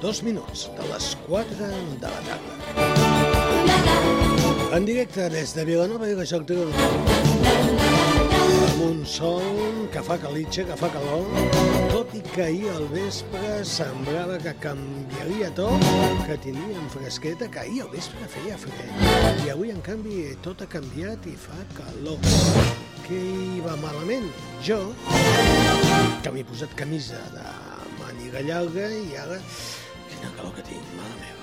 Dos minuts de les 4 de la tarda. En directe des de Vilanova i la Geltrú. Amb un sol que fa calitxa, que fa calor, tot i que ahir al vespre semblava que canviaria tot, que teníem fresqueta, que ahir al vespre feia fred. I avui, en canvi, tot ha canviat i fa calor. Què hi va malament? Jo, que m'he posat camisa de màniga llarga i ara... Quina calor que tinc, mare meva.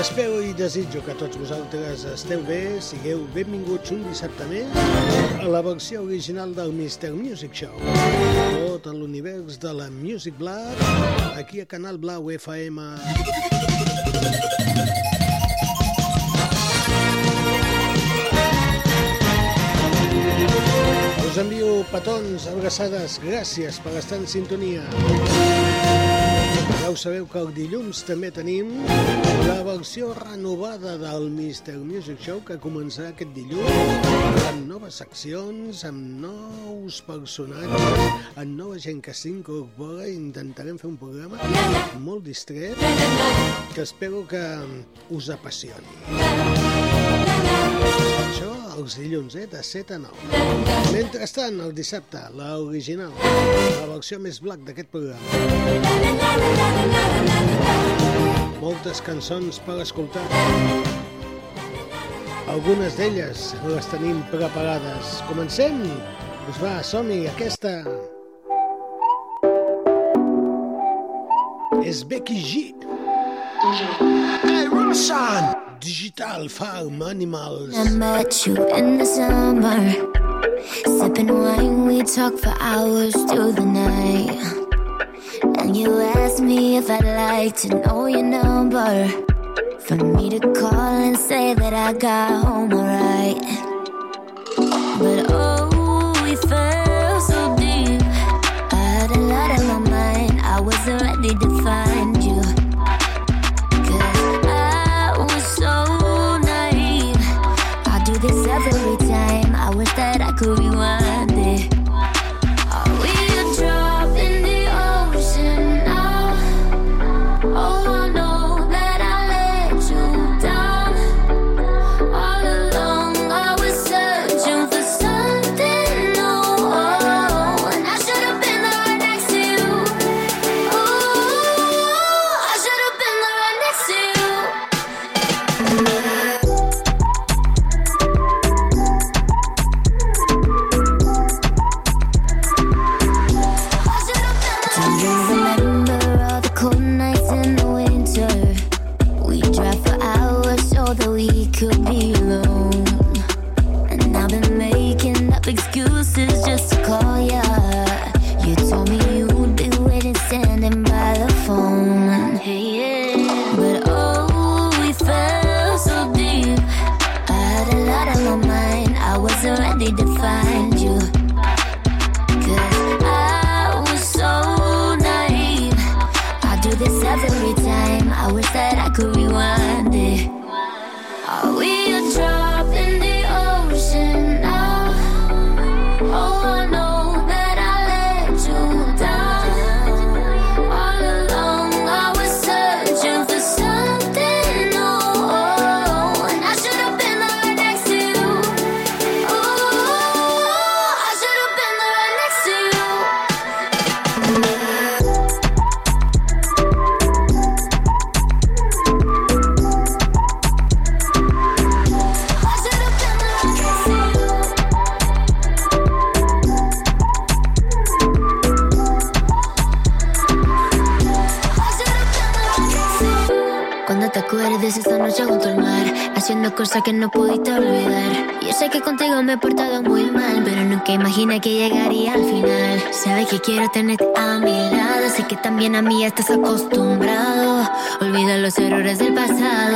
Espero i desitjo que tots vosaltres esteu bé, sigueu benvinguts un dissabte més a la versió original del Mr. Music Show. Tot l'univers de la Music Black, aquí a Canal Blau FM. Us envio petons, abraçades, gràcies per estar en sintonia. Ja ho sabeu que el dilluns també tenim la versió renovada del Mr. Music Show que començarà aquest dilluns amb noves seccions, amb nous personatges, amb nova gent que s'incorpora i intentarem fer un programa molt distret que espero que us apassioni. Això els dilluns, eh? De 7 a 9. Mentrestant, el dissabte, l'original, la versió més black d'aquest programa. Moltes cançons per escoltar. Algunes d'elles les tenim preparades. Comencem? Doncs va, som-hi, aquesta... És Becky G. Hey, Roshan! Digital Farm Animals. I met you in the summer. Sipping wine, we talk for hours through the night. And you asked me if I'd like to know your number. For me to call and say that I got home alright. But oh, we fell so deep. I had a lot on my mind. I wasn't ready to find también a mí estás acostumbrado. Olvida los errores del pasado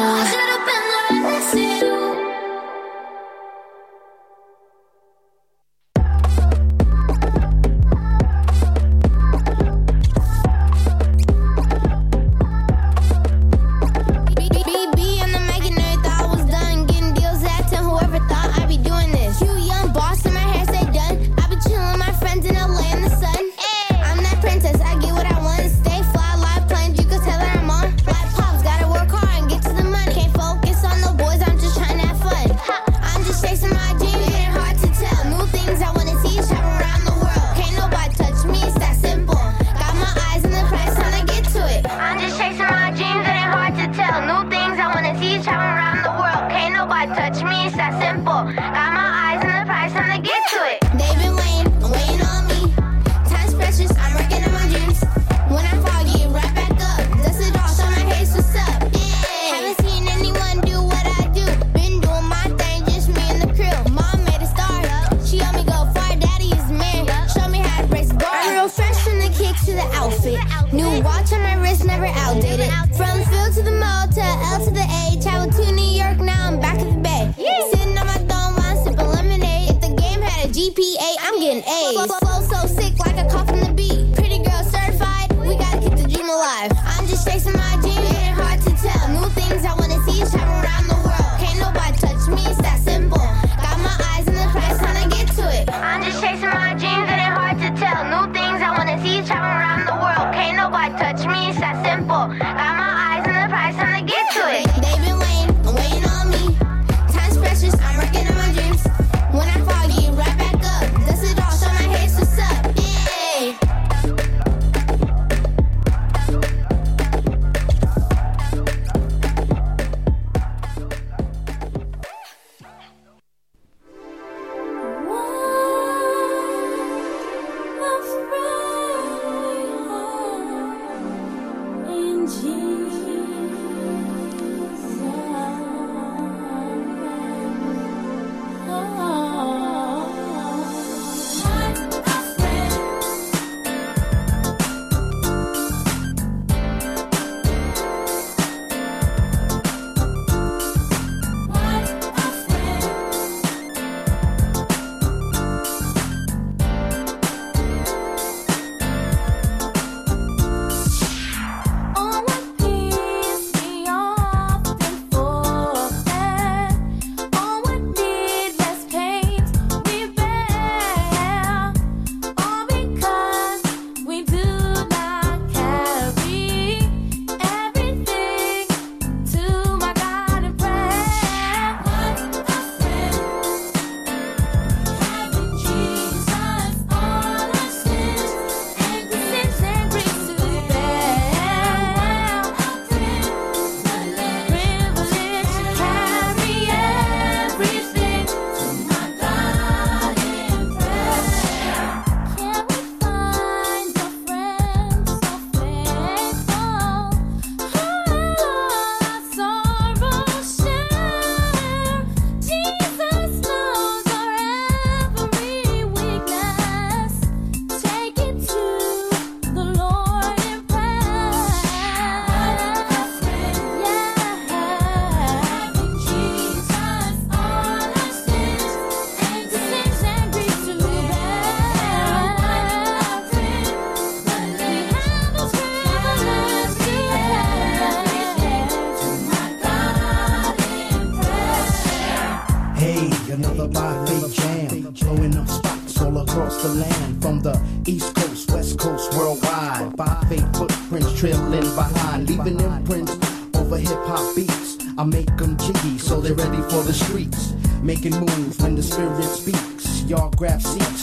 when the spirit speaks. Y'all grab seats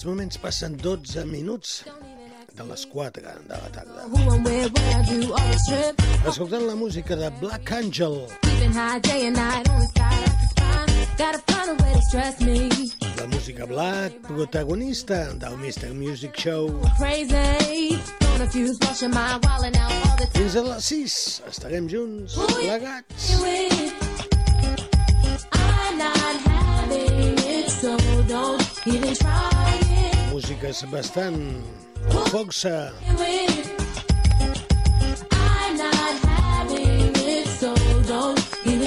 aquests moments passen 12 minuts de les 4 de la tarda. Escoltant la música de Black Angel. La música Black, protagonista del Mr. Music Show. Fins a les 6 estarem junts, plegats. I'm not having it, so don't even try it. Músiques bastant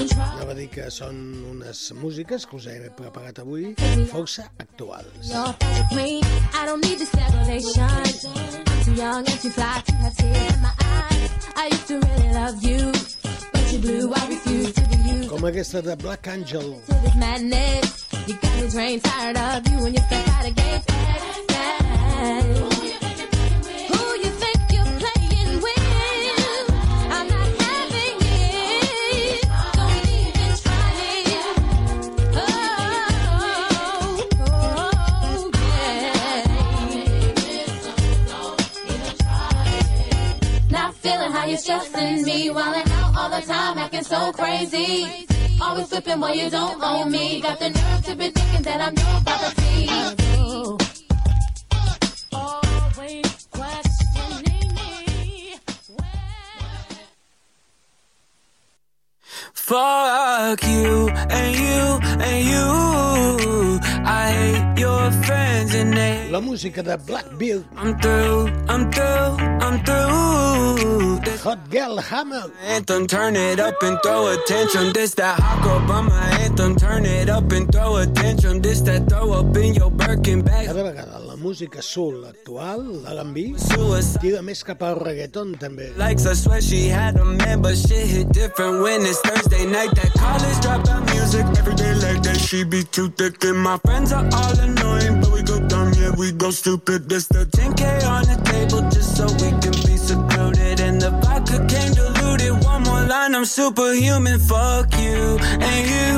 try. Anava a dir que són unes músiques que us he preparat avui força actuals. Too. I used to really love you. Com aquesta de Black Angel. To this madness, you got me drained, tired of you and your fat out of game. Bad, bad. you stressing me, wildin' out all the time, acting so crazy. Always flipping while you don't own me. Got the nerve to be thinking that I'm your property. Always questioning me. Fuck you and you and you. I hate your friends and they. La música de Blackbeard. I'm through, I'm through, I'm through. This Hot Girl Hammer. Anthem, turn it up and throw attention. This that hot girl by my anthem, turn it up and throw attention. This that throw up in your Birkin bag. Cada vegada la música soul actual, l'R&B, tira més cap al reggaeton també. Likes, I swear she had a man, but shit hit different when it's Thursday night. That college dropout music, every day like that. She be too thick and my friend friends are all annoying, but we go dumb, yeah, we go stupid. This the 10K on the table just so we can be secluded. And the vodka came diluted. One more line, I'm superhuman. Fuck you, and you,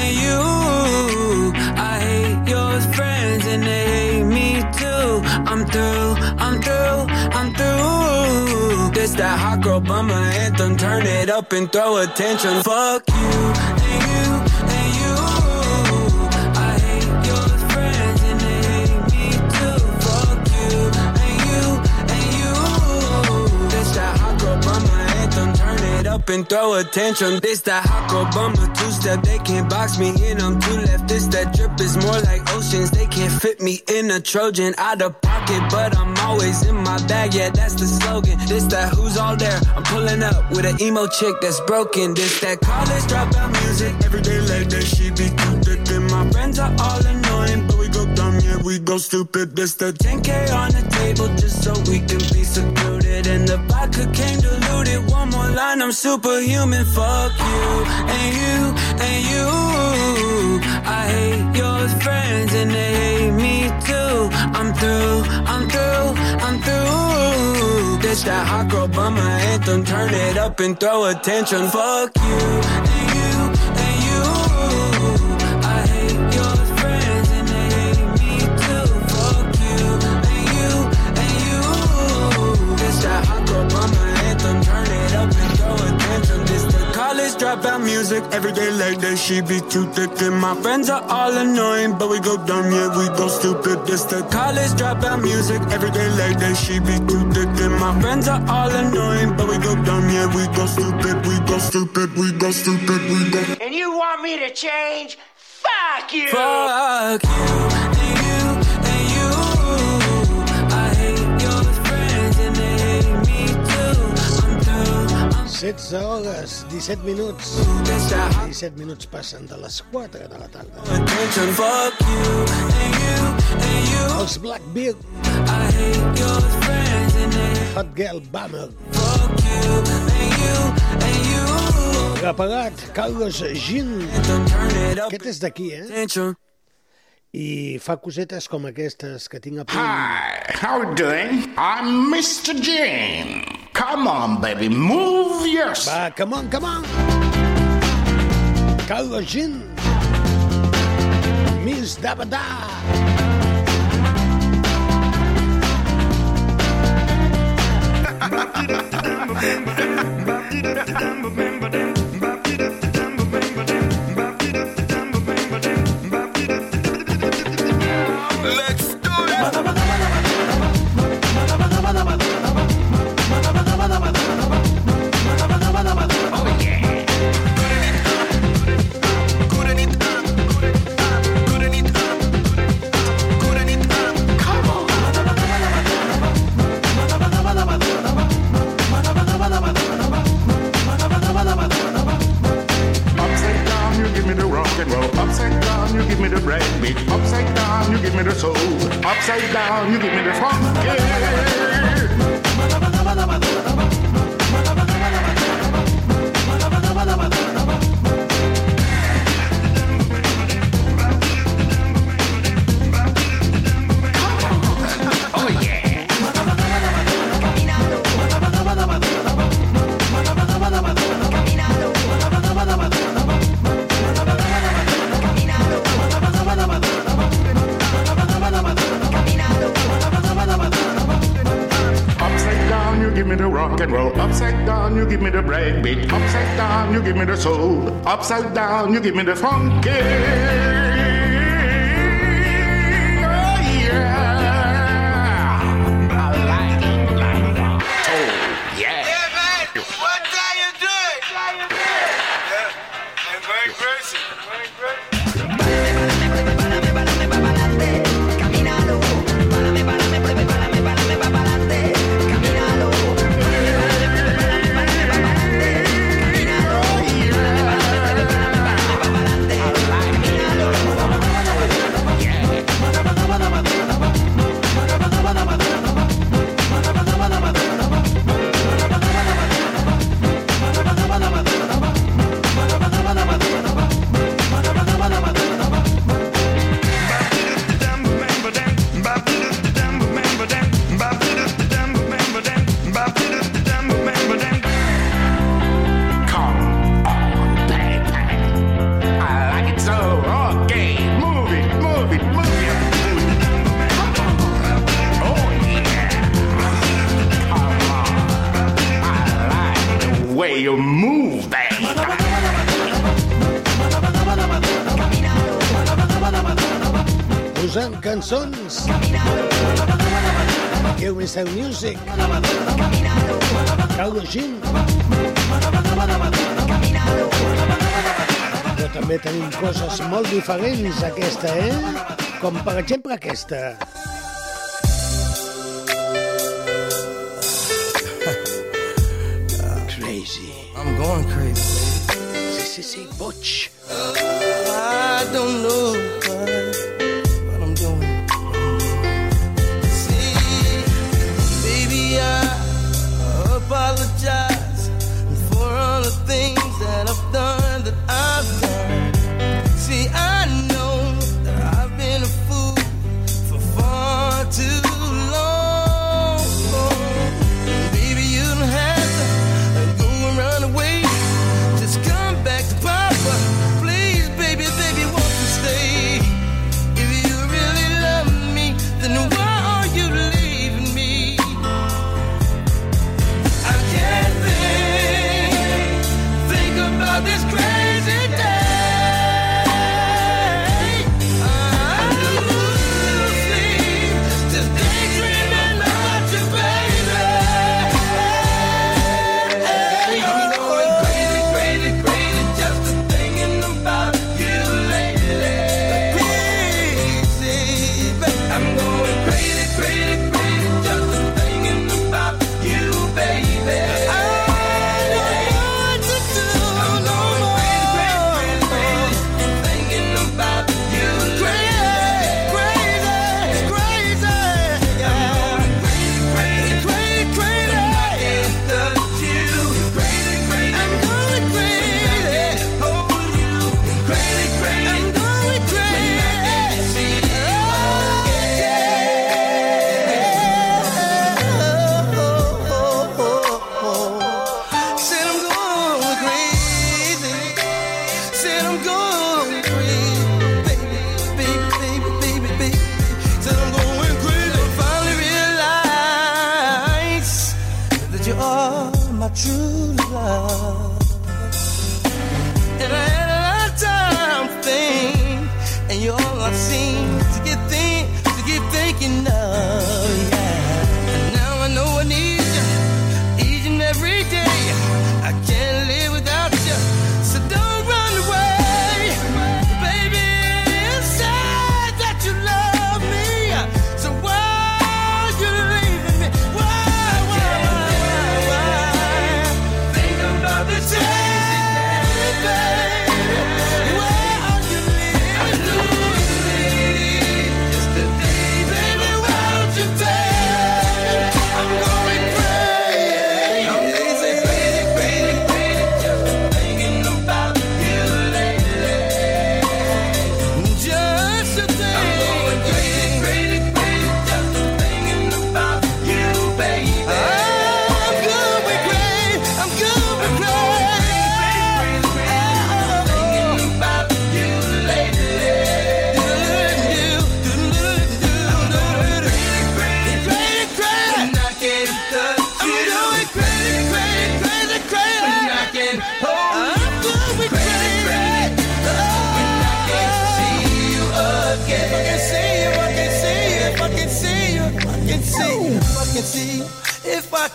and you. I hate your friends, and they hate me too. I'm through, I'm through, I'm through. This that hot girl bummer anthem. Turn it up and throw attention. Fuck you, and you, up and throw attention. This that hot bummer two step. They can't box me in. I'm two left. This that drip is more like oceans. They can't fit me in a Trojan out of pocket, but I'm always in my bag. Yeah, that's the slogan. This that who's all there. I'm pulling up with an emo chick that's broken. This that college dropout music. Every day like that, she be too thick. And my friends are all annoying, but we go dumb. Yeah, we go stupid. This the 10K on the table just so we can be secluded. The vodka came diluted. One more line, I'm superhuman. Fuck you and you and you. I hate your friends and they hate me too. I'm through, I'm through, I'm through. This that hot girl my anthem. Turn it up and throw attention. Fuck you dropout music every day like that. She be too thick, and my friends are all annoying, but we go dumb, yeah, we go stupid. This the college dropout music every day like that. She be too thick, and my friends are all annoying, but we go dumb, yeah, we go stupid, we go stupid, we go stupid, we go. And you want me to change? Fuck you! Fuck you! 16 hores, 17 minuts. 17 minuts passen de les 4 de la tarda. Els Blackbeard. Hot Girl Bummer. Repagat, Carlos Gin. Aquest és d'aquí, eh? I fa cosetes com aquestes que tinc a punt. Hi, how you doing? I'm Mr. Jane. Come on, baby, move yours. Va, come on, come on! Carlos Gin. Miss Dabada. Upside you give me. Upside down, you give me the soul. Upside down, you give me the funk. Yeah. Give me the rock and roll. Upside down, you give me the break breakbeat. Upside down, you give me the soul. Upside down, you give me the funky. Cançons. Give me some music. Carlos Gin. Però també tenim coses molt diferents, aquesta, eh? Com per exemple aquesta. Crazy. I'm going crazy.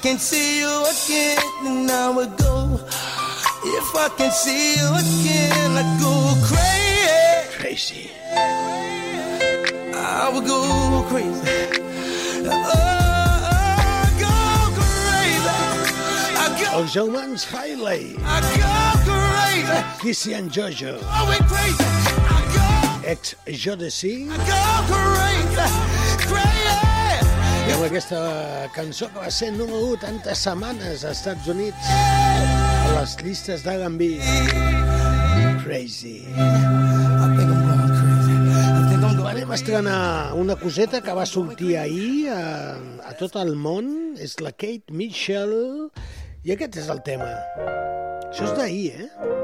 Can see you again, then I would go. If I can see you again, I'd go crazy. Crazy. I would go crazy. Uh, go crazy. I go, Els germans Hailey, I go crazy. Christian Jojo, Going crazy. I ex Jodeci, go, I go crazy. Crazy. Amb aquesta cançó que va ser número 1 tantes setmanes als Estats Units a les llistes d'R&B. Crazy. Anem a estrenar una coseta que va sortir ahir a, a tot el món. És la Kate Mitchell. I aquest és el tema. Això és d'ahir, eh?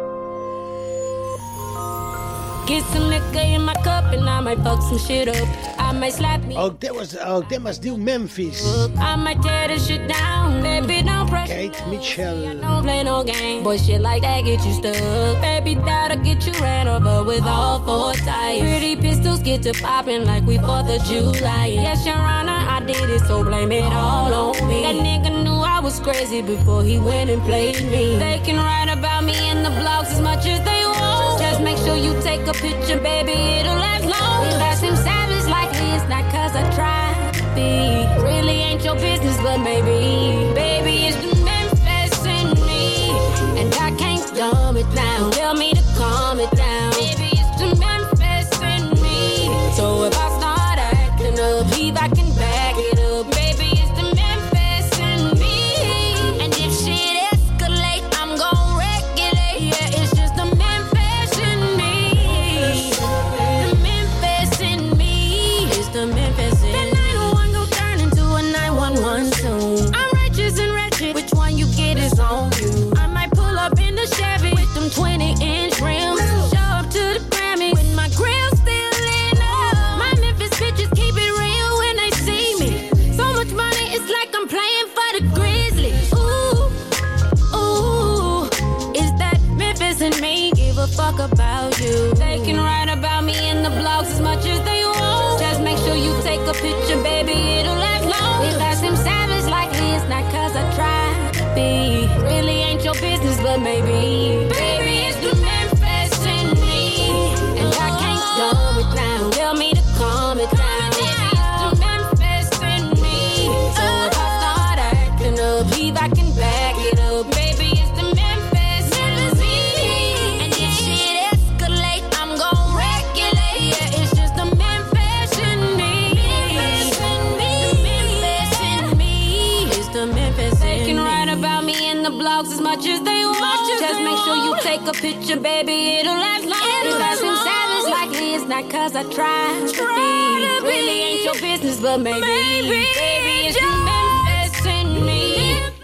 Get some liquor in my cup and I might fuck some shit up. I might slap me. El, teu, es- el tema es diu Memphis. I might tear this shit down. Baby, don't pressure. Kate Mitchell. Don't play no game. Boy, shit like that get you stuck. Baby, that'll get you ran over with all four tires. Pretty pistols get to popping like we 4th of July. Yes, Your Honor, I did it, so blame it all on me. That nigga knew I was crazy before he went and played me. They can write about me in the blogs as much as they want. Just make sure you take a picture, baby, it'll last long. That's him savage like it's not cause I try to be. Really ain't your business, but maybe. Baby, it's the Memphis in me. And I can't dumb it down. Tell me to calm be. Really ain't your business, but maybe. Much as they want. Just make sure you take a picture, baby. It'll last long. If that's him savage like me, it's not cause I try to be. Really ain't your business, but maybe. Baby, it's the Memphis in me.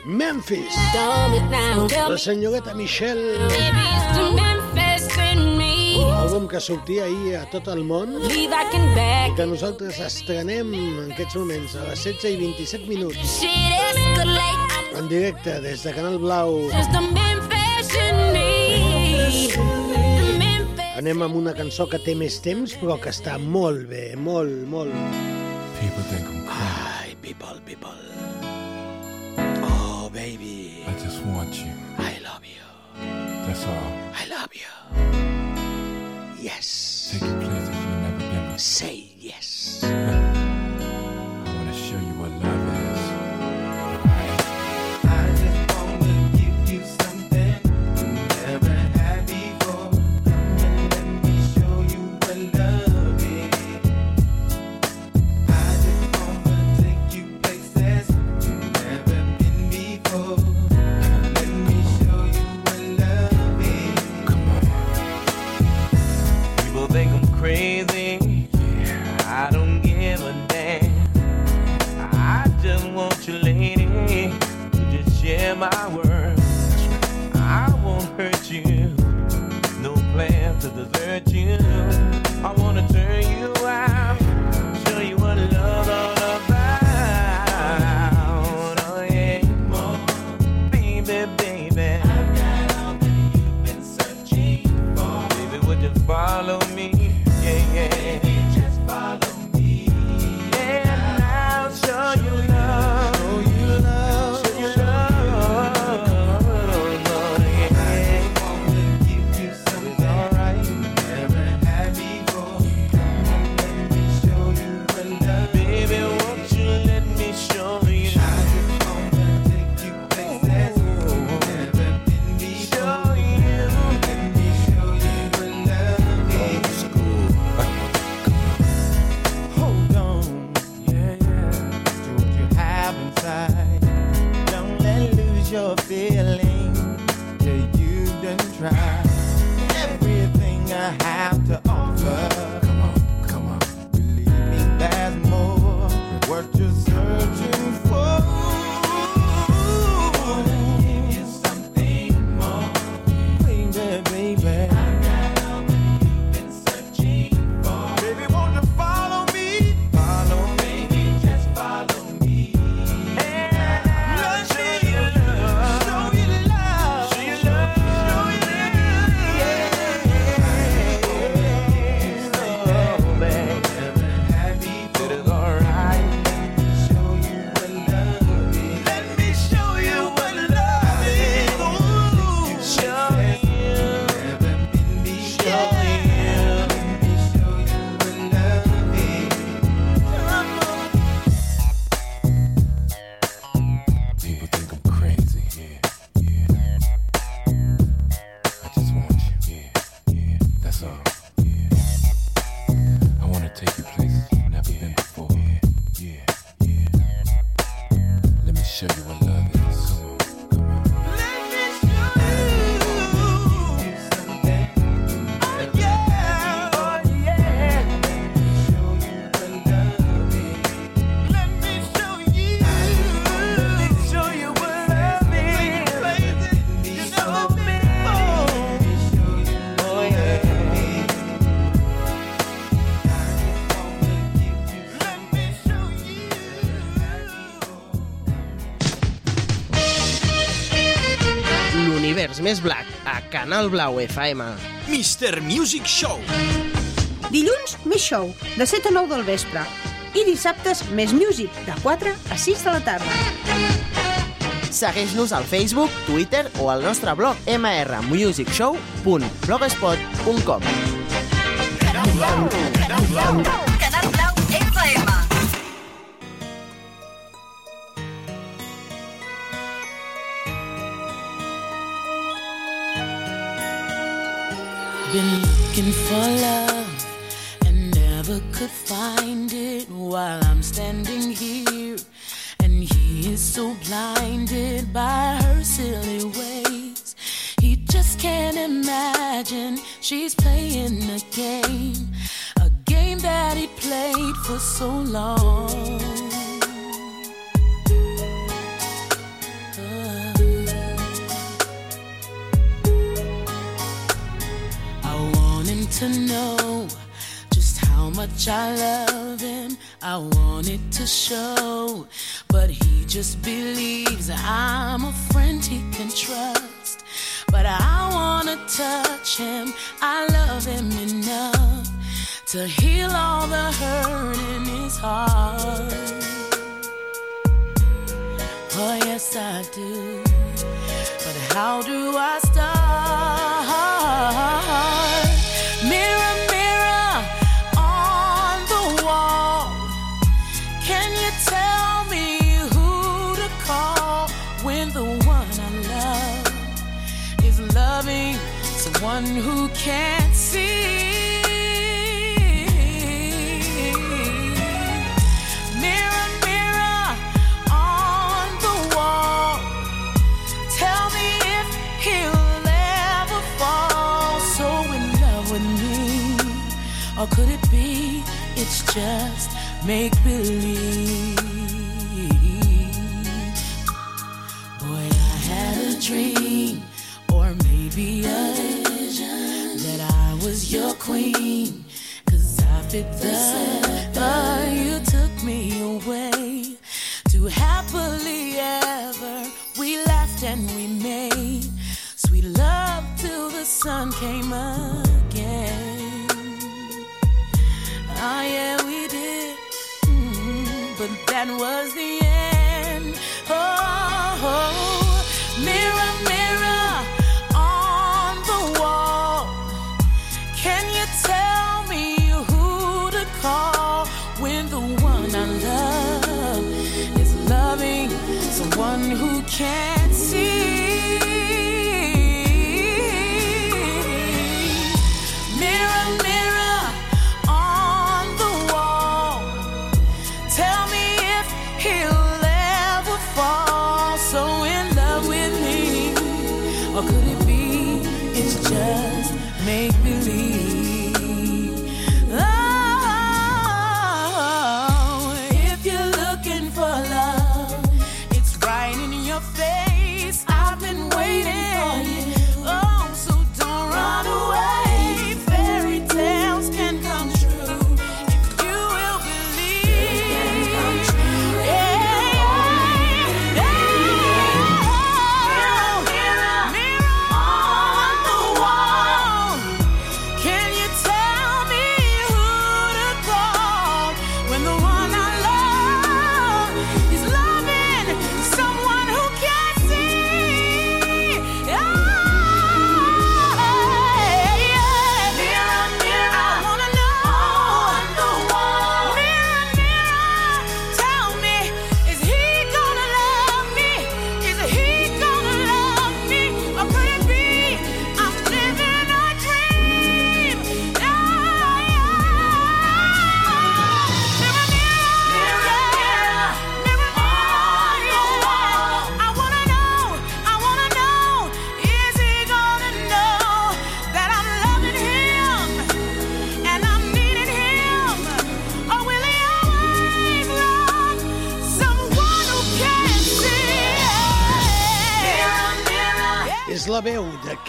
Memphis. La senyoreta Michelle. baby, it's the Memphis in me. Àlbum que sortia ahir a tot el món I que nosaltres estrenem en aquests moments a les 16 i 27 minuts. shit. I'm en directe, des de Canal Blau. Anem amb una cançó que té més temps, però que està molt bé, molt, molt. People think I'm crazy. Ai, people, people. Oh, baby. I just want you. I love you. That's all. I love you. Yes. Take your place if you've never been. Say yes. I wanna més Black, a Canal Blau FM. Mr. Music Show. Dilluns, més show, de 7 a 9 del vespre. I dissabtes, més music, de 4 a 6 de la tarda. Segueix-nos al Facebook, Twitter o al nostre blog mrmusicshow.blogspot.com Canal Blau! Canal Blau! looking for love. that was the end. Oh, oh. mirror, mirror on the wall. Can you tell me who to call when the one I love is loving someone who can?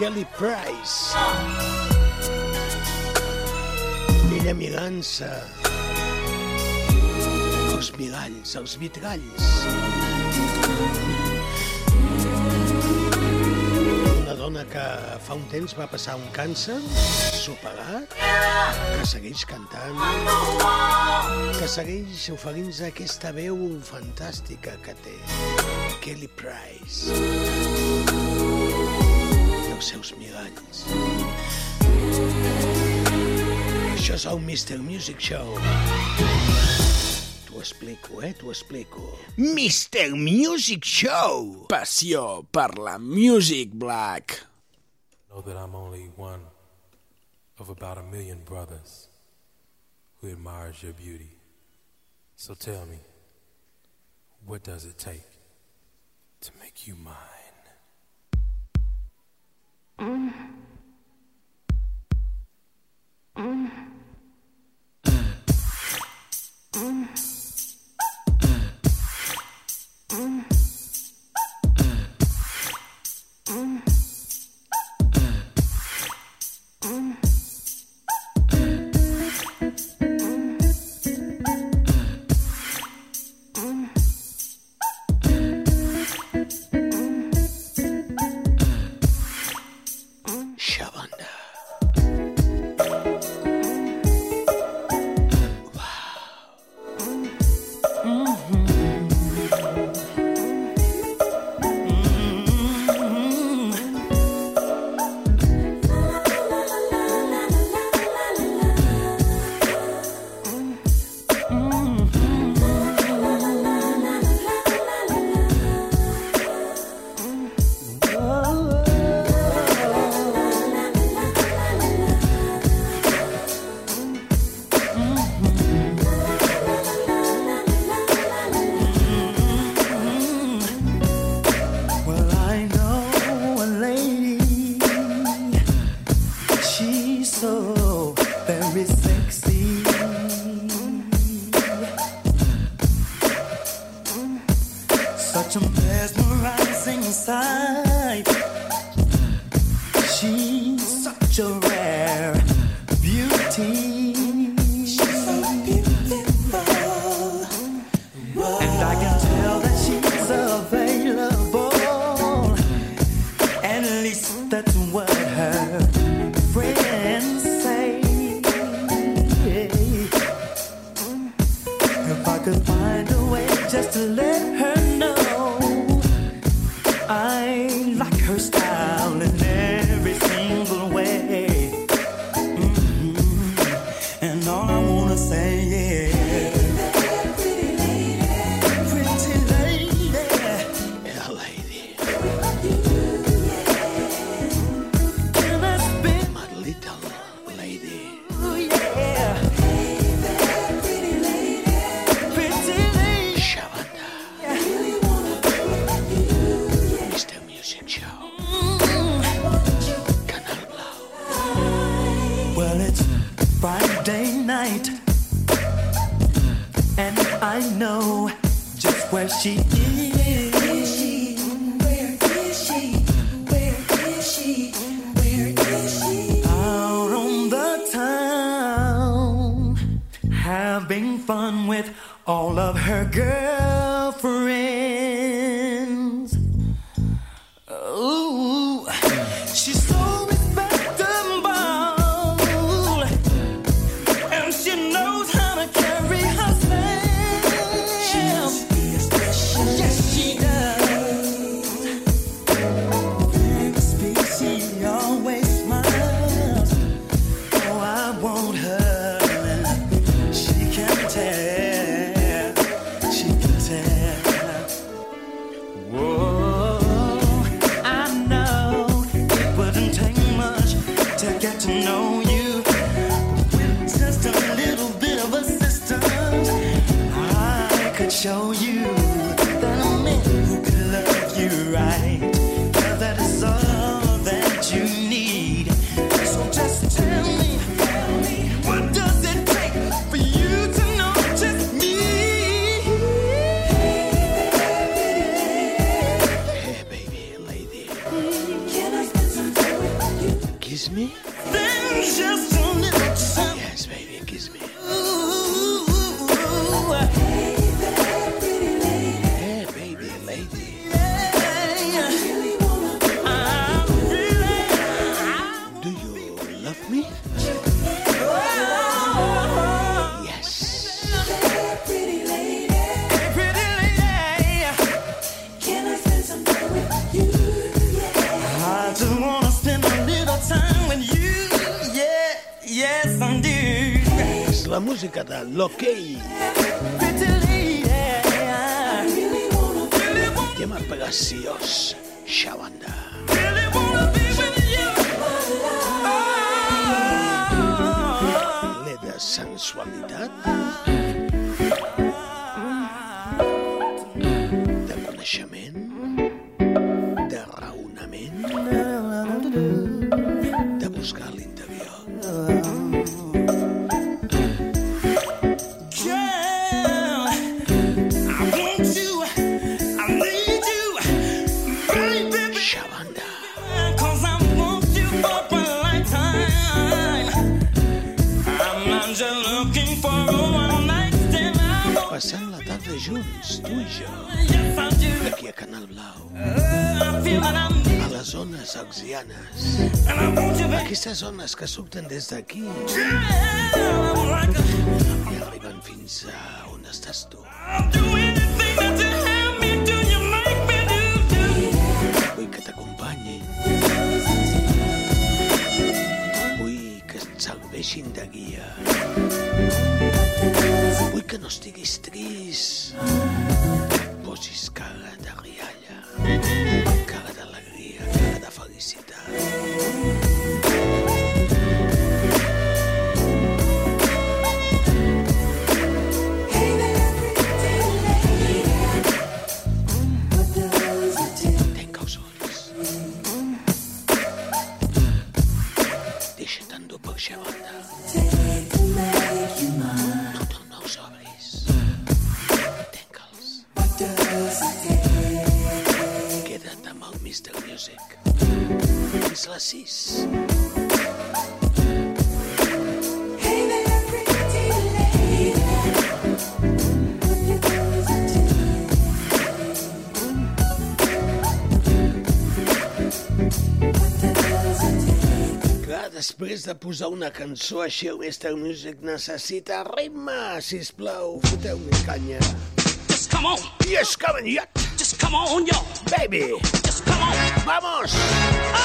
Kelly Price. Ella mirant-se els miralls, els vitralls. Una dona que fa un temps va passar un càncer, superat, que segueix cantant, que segueix oferint aquesta veu fantàstica que té, Kelly Price. els seus miralls. Això és el Mr. Music Show. T'ho explico, eh? T'ho explico. Mr. Music Show! Passió per la Music Black. Know that I'm only one of about a million brothers who admires your beauty. So tell me, what does it take to make you mine? Mm. Mm. la musica da Lockey. Chiama Pegasios Shaban. persones que surten des d'aquí. Yeah! després de posar una cançó així el Mr. Music necessita ritme, sisplau, foteu-me canya. Just come on. Yes, come on, yeah. Just come on, yo. Baby. Just come on. Vamos. Ah!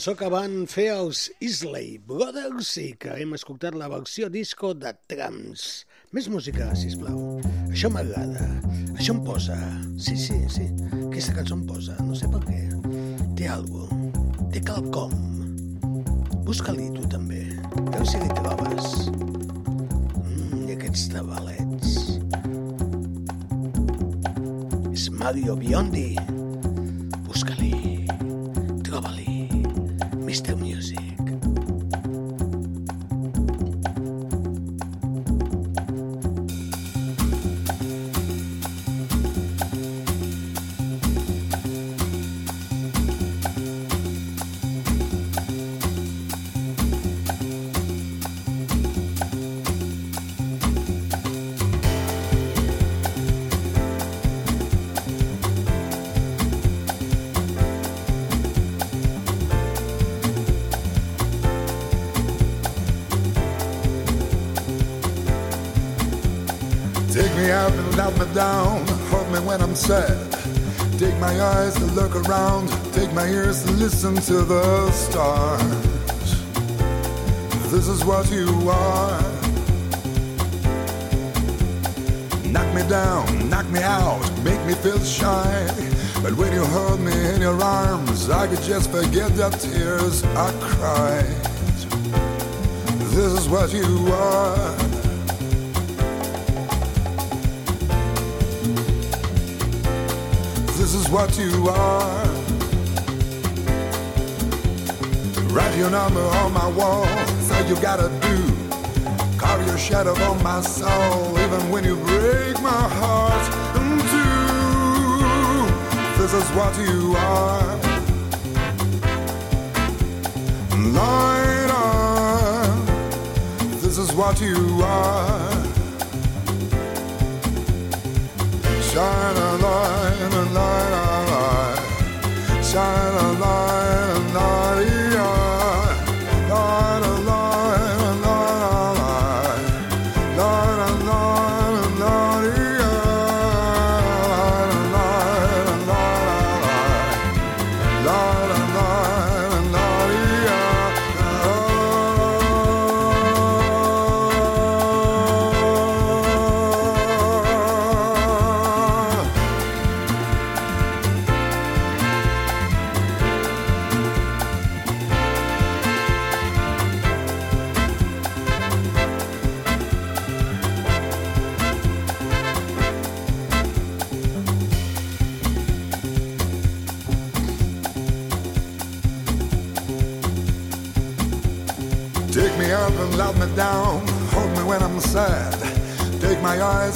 cançó que van fer els Isley Brothers i que hem escoltat la versió disco de Trams. Més música, si plau. Això m'agrada. Això em posa. Sí, sí, sí. Aquesta cançó em posa. No sé per què. Té algo. Té quelcom. Busca-li tu també. Veu si li trobes. Mm, I aquests tabalets. És Mario Biondi. Take my eyes to look around, take my ears to listen to the stars. This is what you are. Knock me down, knock me out, make me feel shy. But when you hold me in your arms, I could just forget the tears I cried. This is what you are. This is what you are. Write your number on my wall. All you gotta do. Carve your shadow on my soul, even when you break my heart in two. This is what you are. Light on. This is what you are.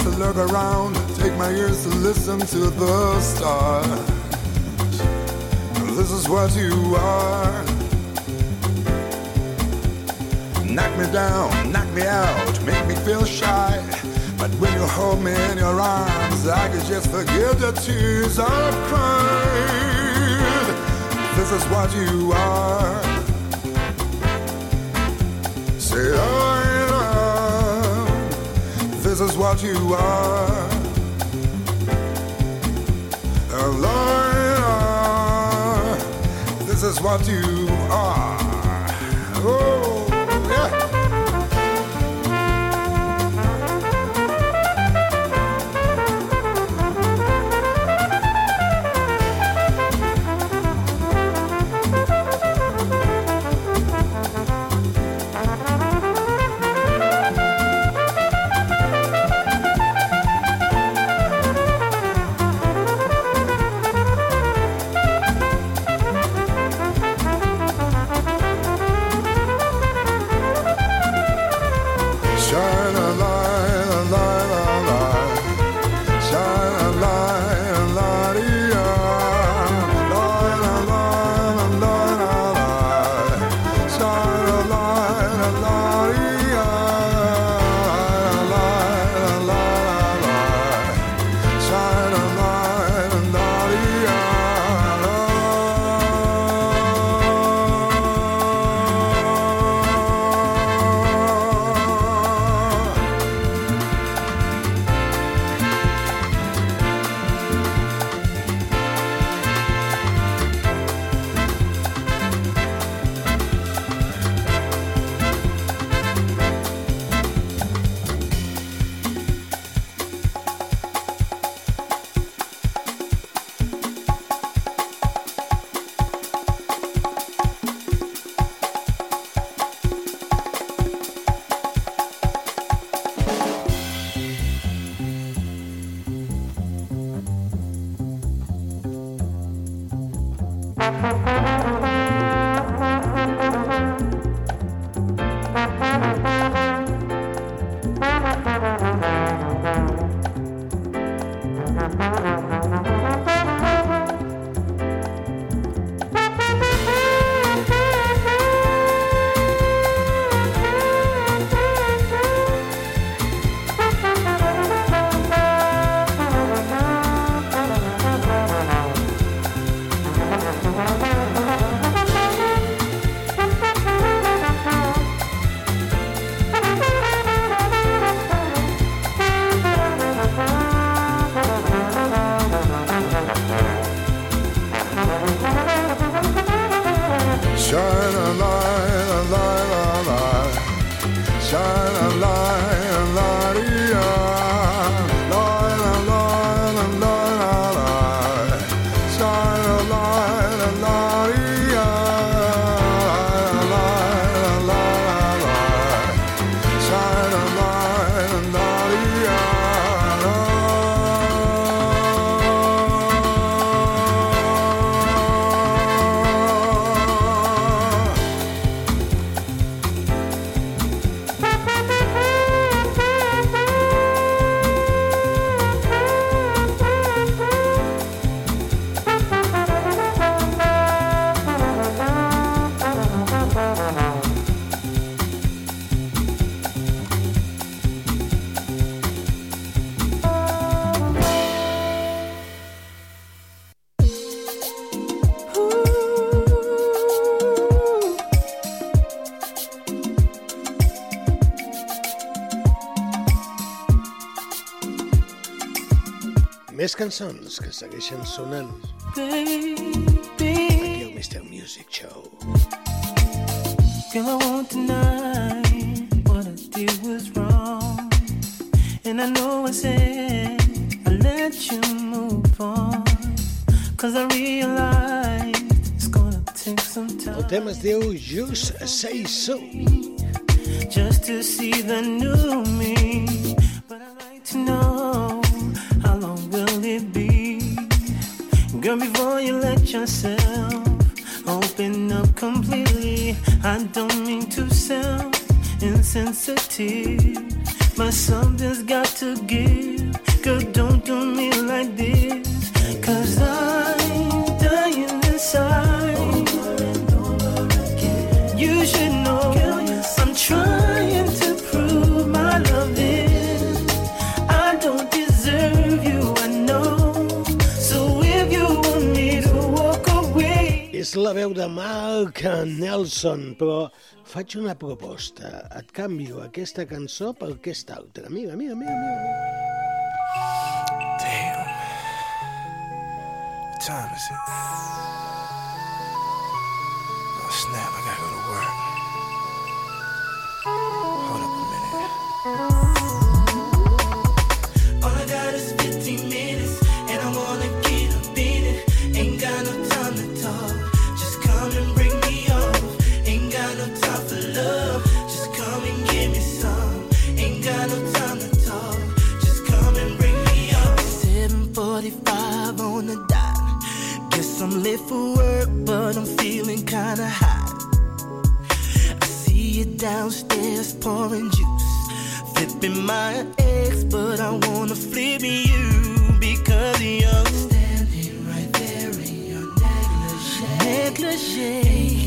To look around. Take my ears to listen to the stars. This is what you are. Knock me down, knock me out, make me feel shy. But when you hold me in your arms, I can just forget the tears I've cried. This is what you are. Say. This is what you are. A liar. This is what you are. Oh, Més cançons que segueixen sonant aquí al Mr. Music Show. Girl, I won't deny what I did was wrong And I know I said I let you move on Cause I realized it's gonna take some time El tema es diu Just Say So Johnson, però faig una proposta. Et canvio aquesta cançó per aquesta altra. Mira, mira, mira, mira. J.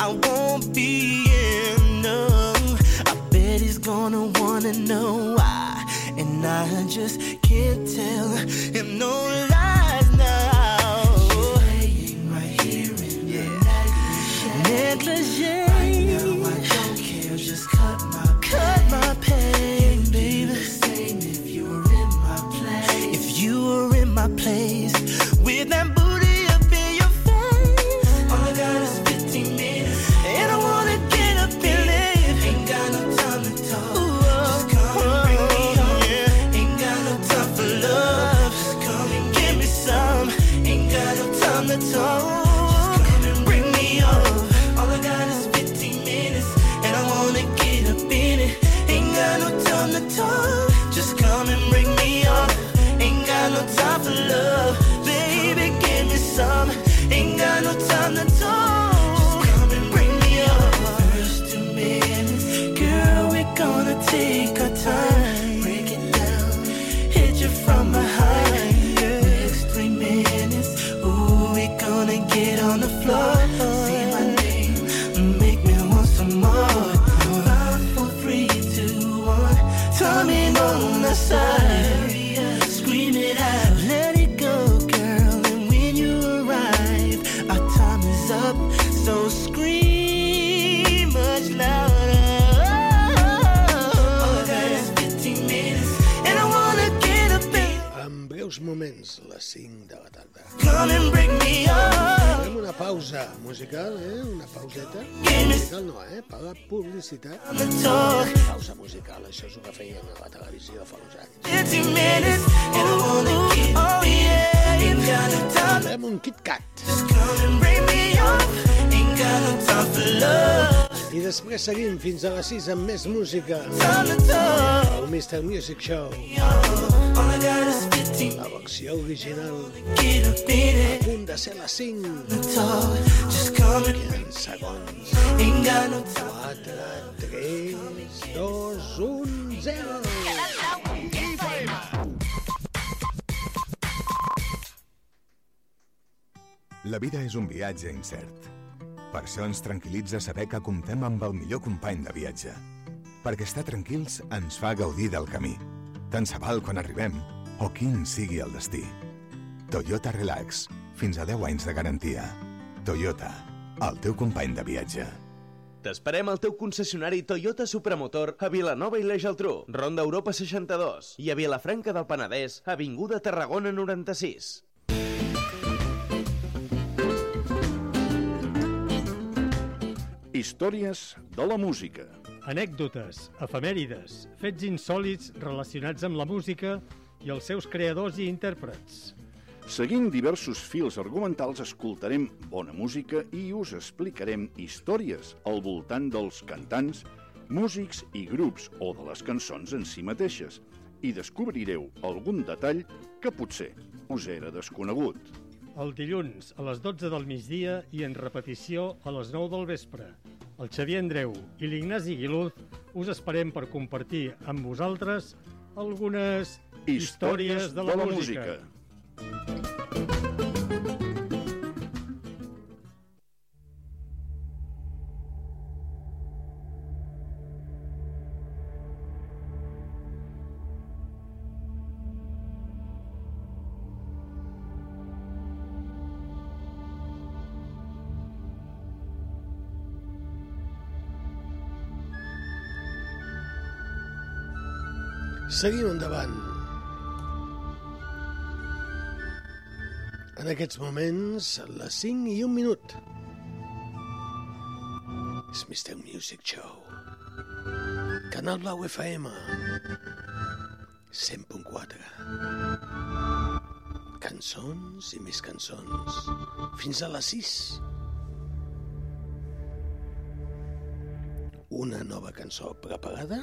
I won't be enough. I bet he's gonna wanna know why. And I just can't tell him no lies now. She's laying right here in yeah. negligee. Fem una pausa musical, eh? Una pauseta. Musical no, eh? Per la publicitat. Pausa musical, això és el que feien a la televisió fa uns anys. Oh, oh, oh. Fem un Kit Kat. I després seguim fins a les 6 amb més música. El Mr. Music Show. All I got la versió original. A punt de ser les 5. Queden segons. 4, 3, 2, 1, 0. La vida és un viatge incert. Per això ens tranquil·litza saber que comptem amb el millor company de viatge. Perquè estar tranquils ens fa gaudir del camí. Tant se val quan arribem o quin sigui el destí. Toyota Relax. Fins a 10 anys de garantia. Toyota. El teu company de viatge. T'esperem al teu concessionari Toyota Supramotor a Vilanova i la Geltrú, Ronda Europa 62 i a Vilafranca del Penedès, Avinguda Tarragona 96. Històries de la música. Anècdotes, efemèrides, fets insòlits relacionats amb la música i els seus creadors i intèrprets. Seguint diversos fils argumentals, escoltarem bona música i us explicarem històries al voltant dels cantants, músics i grups o de les cançons en si mateixes i descobrireu algun detall que potser us era desconegut. El dilluns a les 12 del migdia i en repetició a les 9 del vespre. El Xavier Andreu i l'Ignasi Guiluz us esperem per compartir amb vosaltres algunes històries, de la, música. Seguim endavant. En aquests moments, les 5 i un minut. És Mr. Music Show. Canal Blau FM. 100.4. Cançons i més cançons. Fins a les 6. Una nova cançó preparada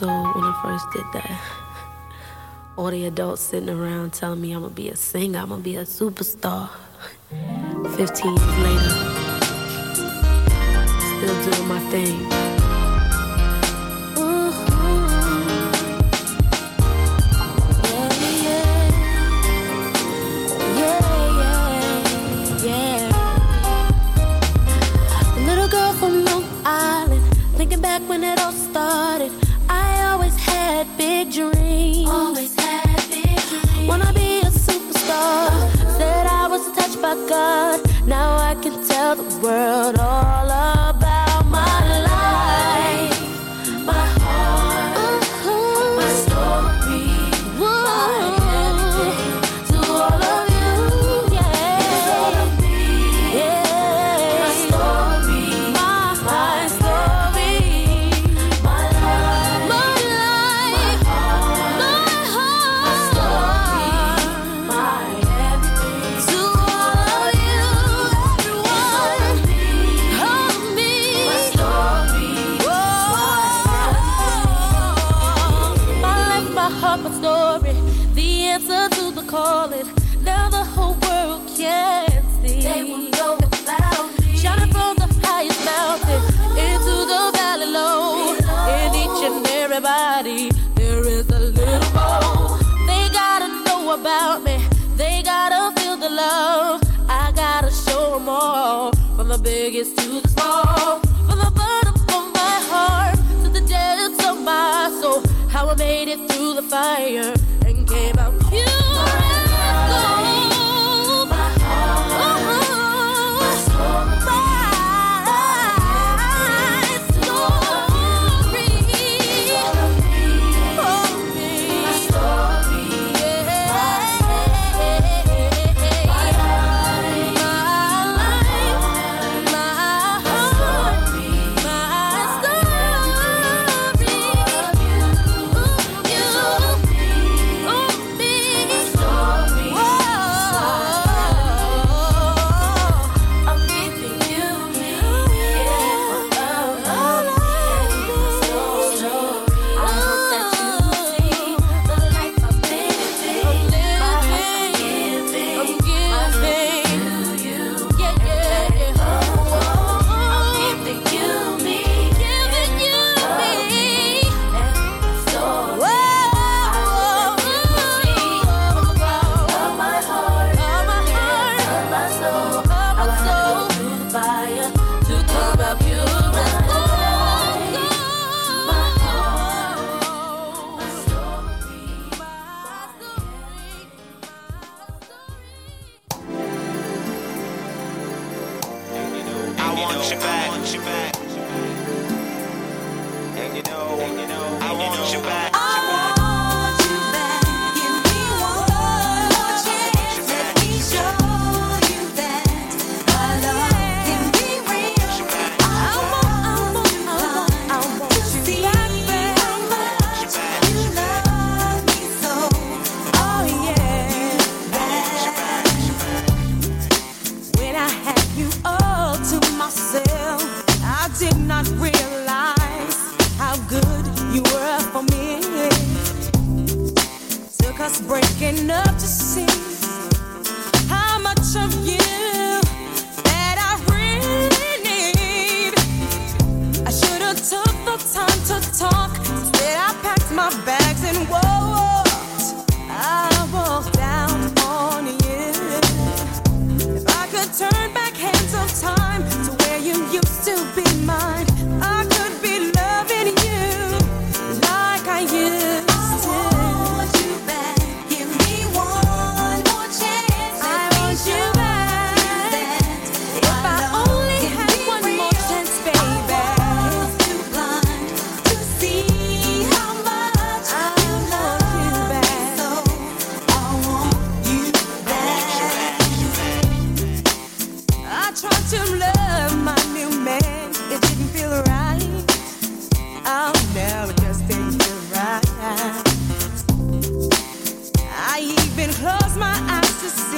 years old when I first did that. All the adults sitting around telling me I'm gonna be a singer, I'm gonna be a superstar. 15 years later, still doing my thing. Yeah, yeah, yeah, little girl from Long Island, thinking back when it all Now I can tell the world all about tried to love my new man. It didn't feel right. Oh no, it just didn't feel right. I even closed my eyes to see.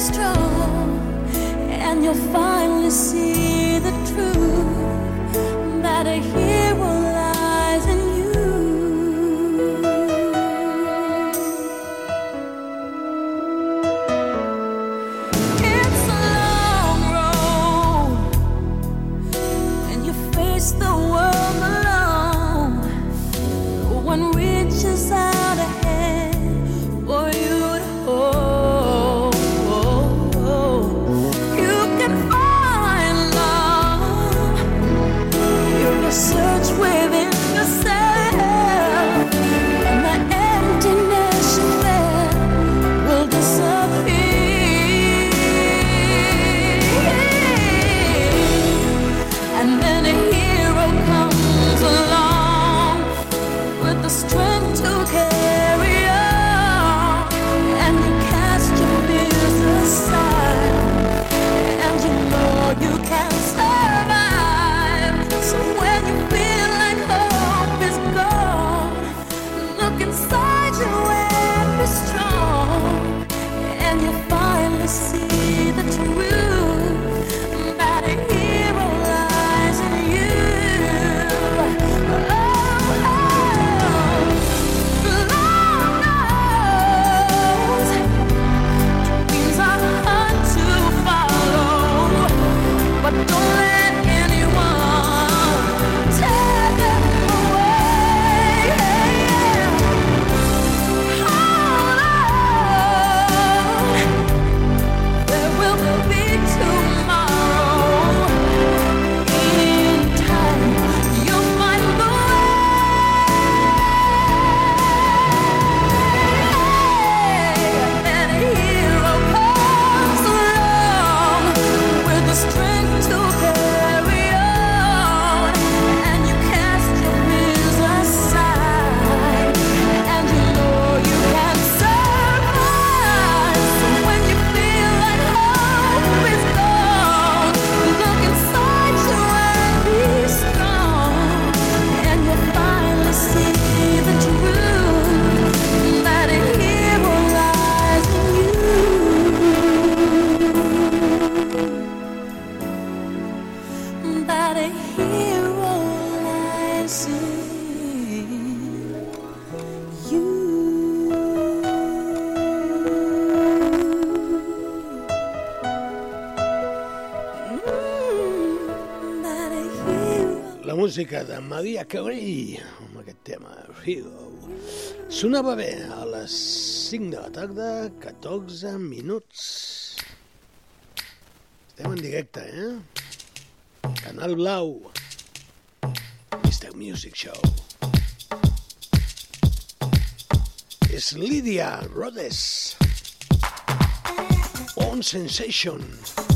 strong, and you'll finally see the truth. m'havia cabrit amb aquest tema, Hero. Sonava bé a les 5 de la tarda, 14 minuts. Estem en directe, eh? Canal Blau. Mr. Music Show. És Lídia Rodes. On Sensation. On Sensation.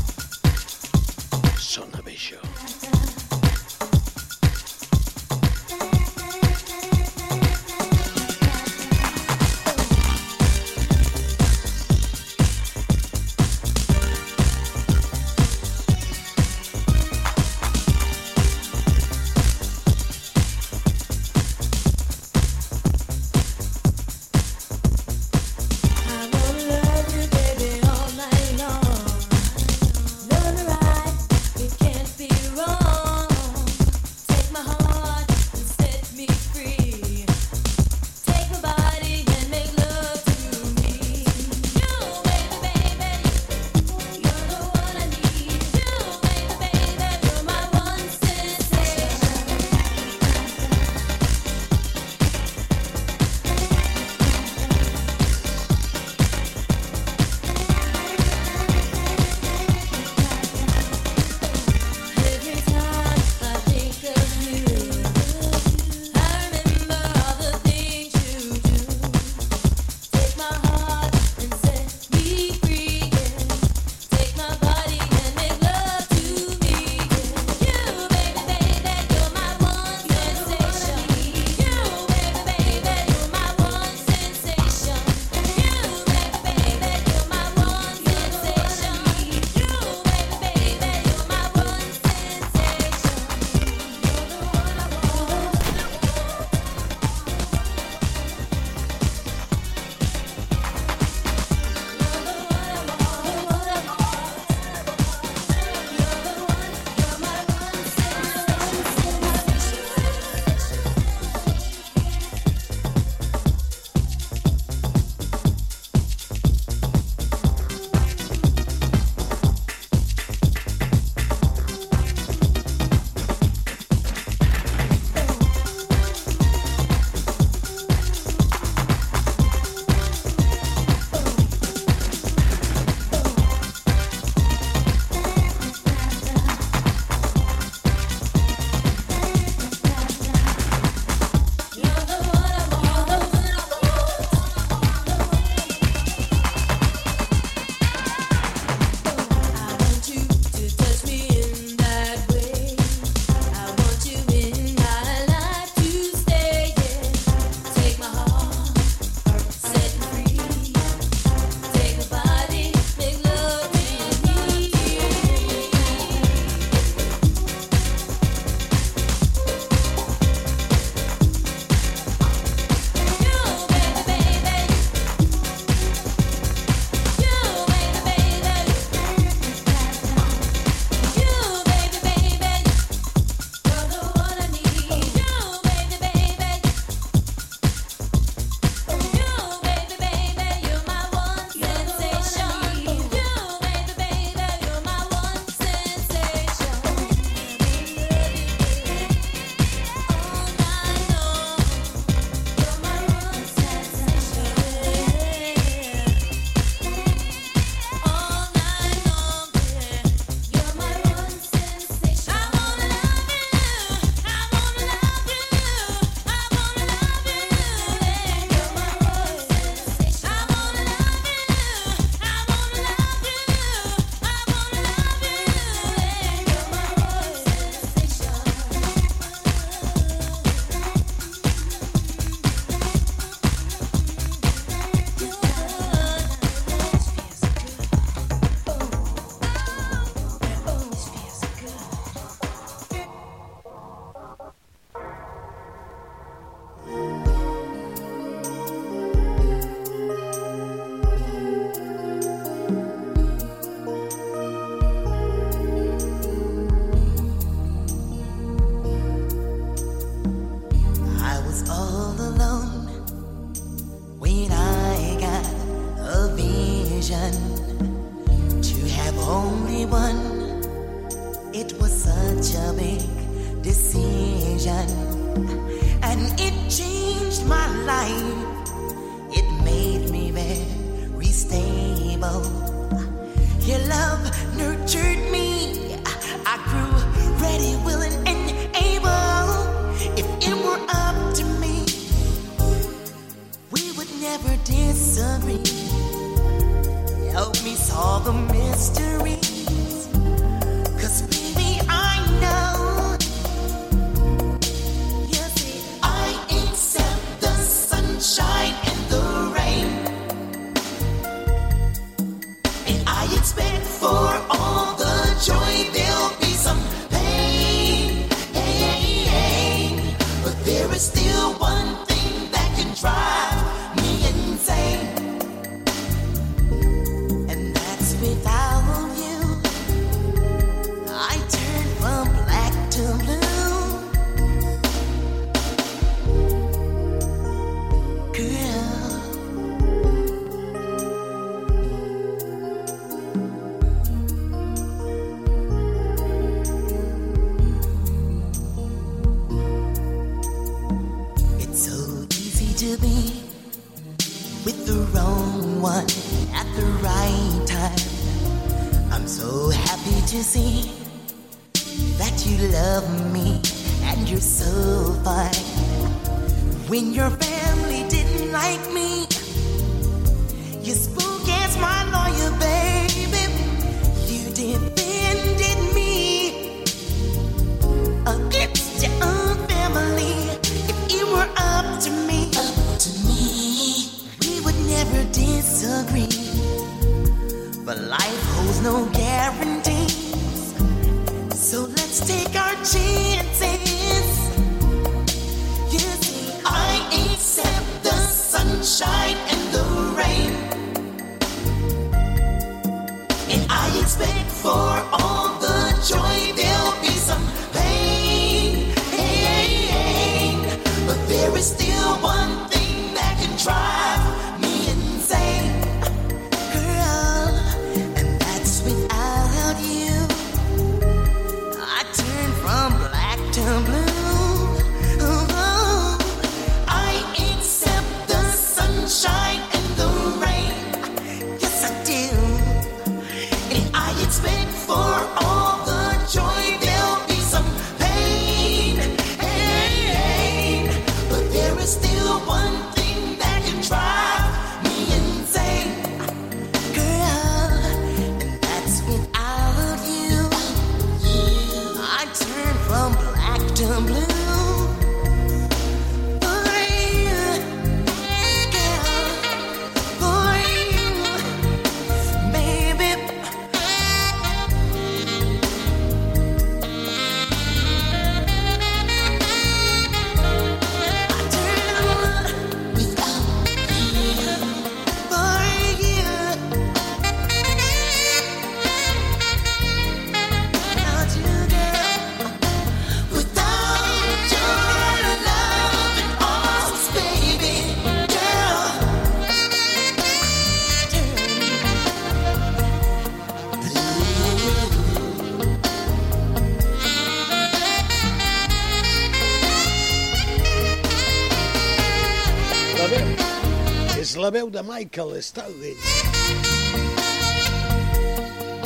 veu de Michael Stanley.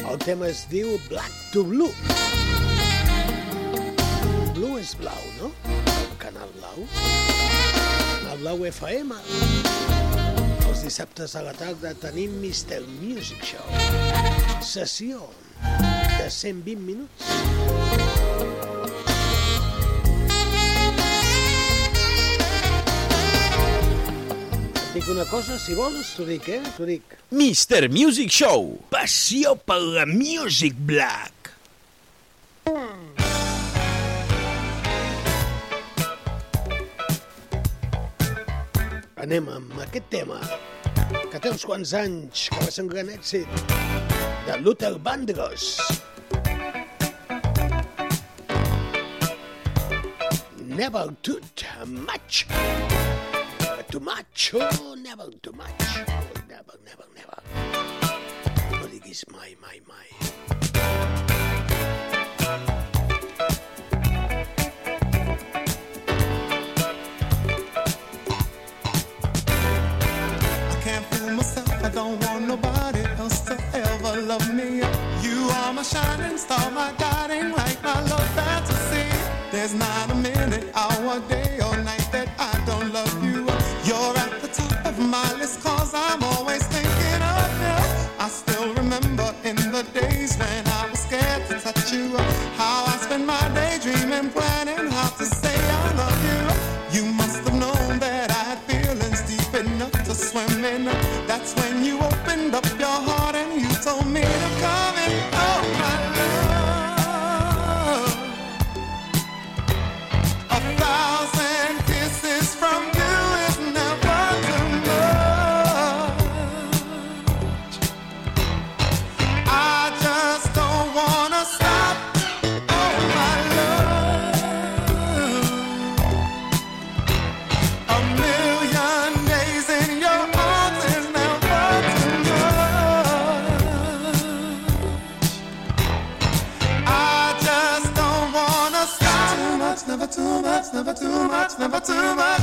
El tema es diu Black to Blue. Blue és blau, no? El canal blau. La blau FM. Els dissabtes a la tarda tenim Mr. Music Show. Sessió de 120 minuts dic una cosa, si vols, t'ho dic, eh? T'ho dic. Mr. Music Show. Passió per la Music Black. Anem amb aquest tema, que té uns quants anys, que va ser un gran èxit, de Luther Vandross. Never too Much. Never too Much. too much. Oh, never too much. Oh, never, never, never. Music is my, my, my. I can't fool myself. I don't want nobody else to ever love me. You are my shining star, my guiding light, my love fantasy. There's not a minute, hour, day you my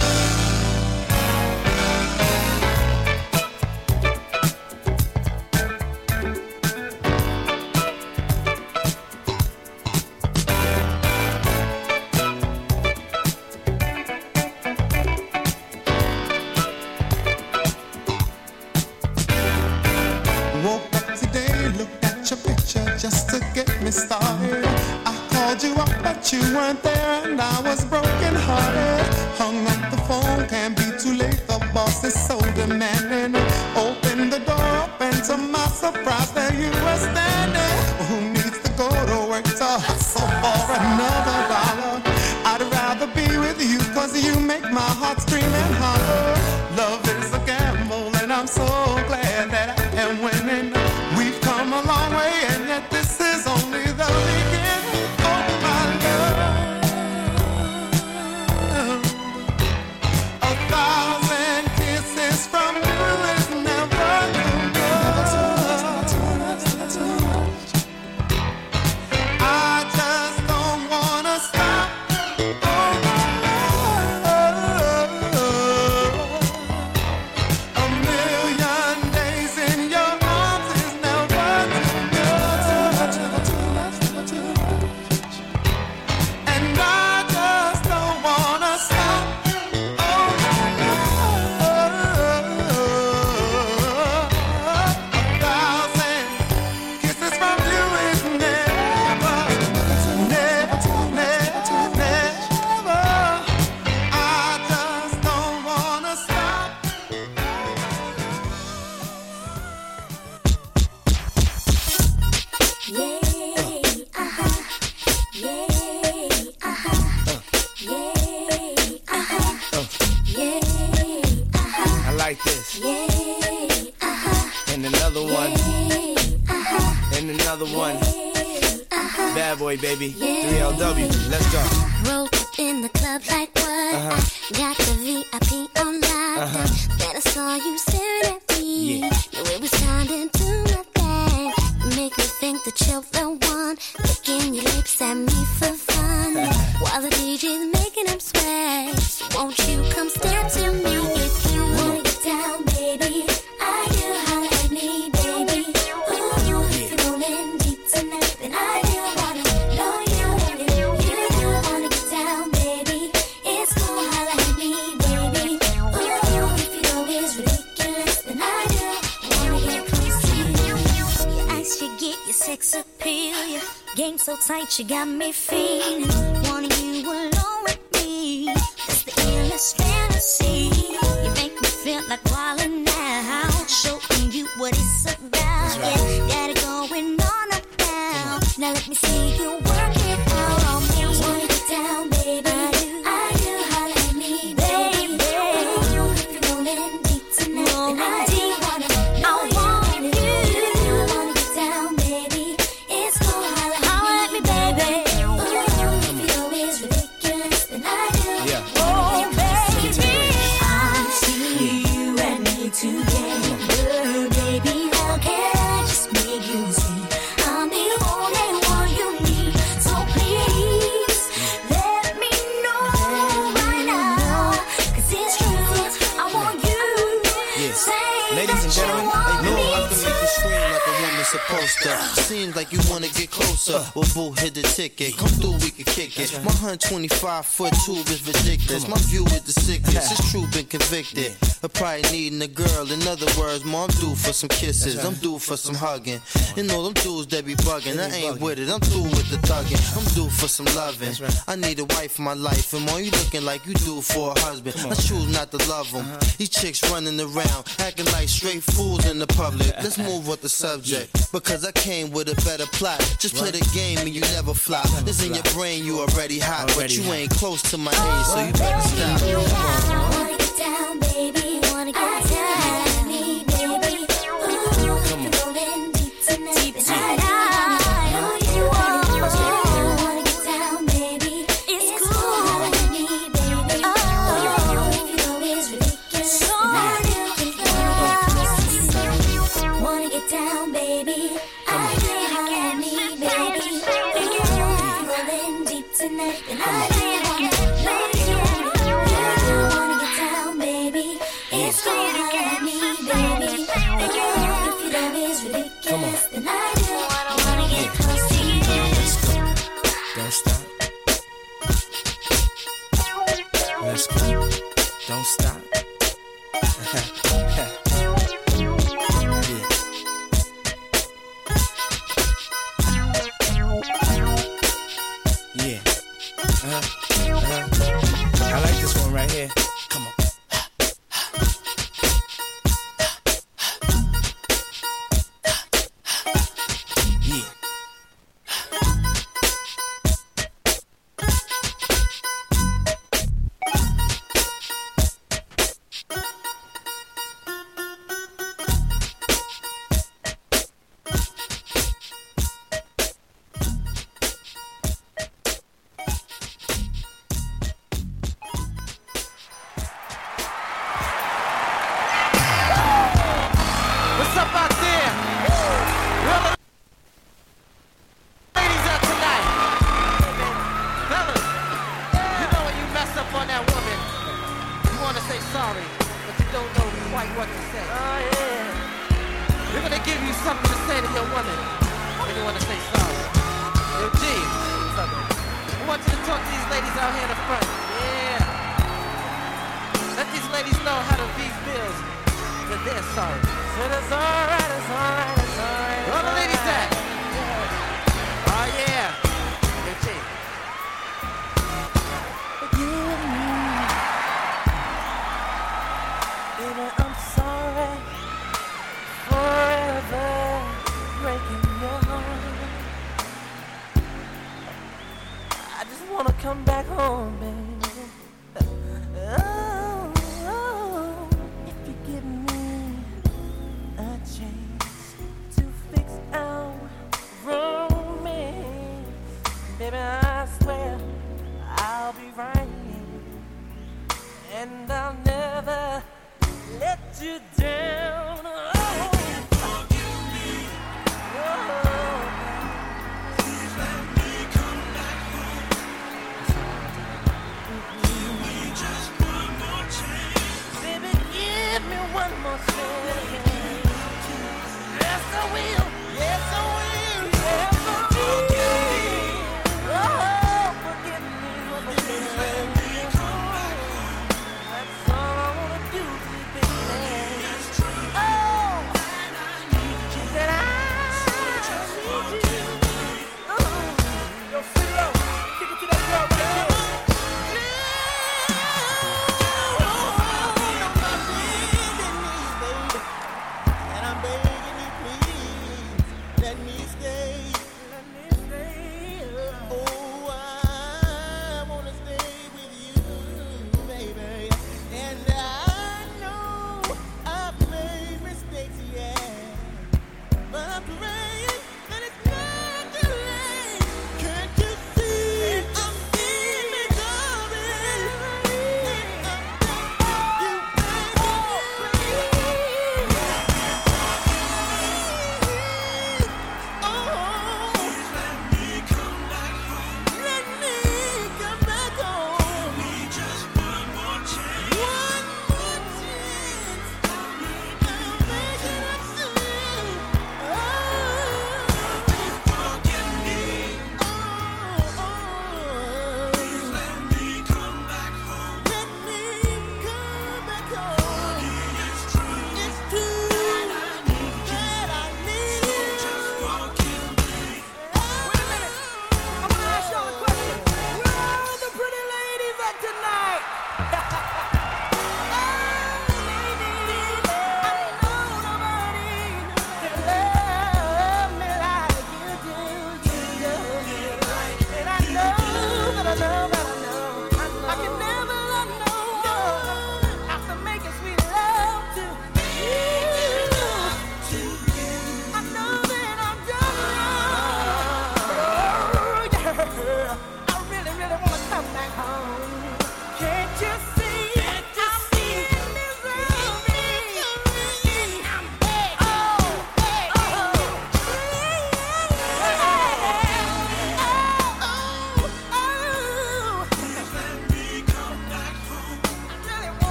Five foot two is ridiculous. My view is the sickest. It's true, been convicted. I probably needing a girl. In other words, mom, I'm due for some kisses. I'm due for some hugging. And all them dudes that be bugging, I ain't with it. I'm through with the thugging. I'm due for some loving. I need a wife in my life. And more you looking like you do for a husband. I choose not to love him. These chicks running around, acting like straight fools in the public. Let's move with the subject because I came with a better plot. Just play the game and you never flop. This in your brain, you already hot, but you ain't close to my age, so you better stop.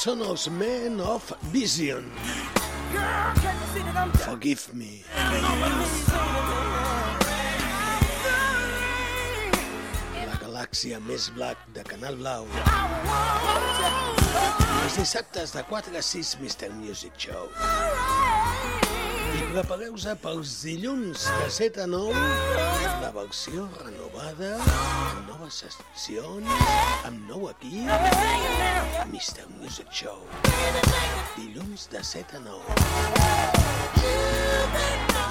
Són els Men of Vision. Forgive me. La galàxia més black de Canal Blau. Els dissabtes de 4 a 6 Mr. Music Show. I prepareu-vos pels dilluns de 7 a 9 la versió renovada, amb noves seccions, amb nou equip, Mr. Music Show. Dilluns de 7 a 9.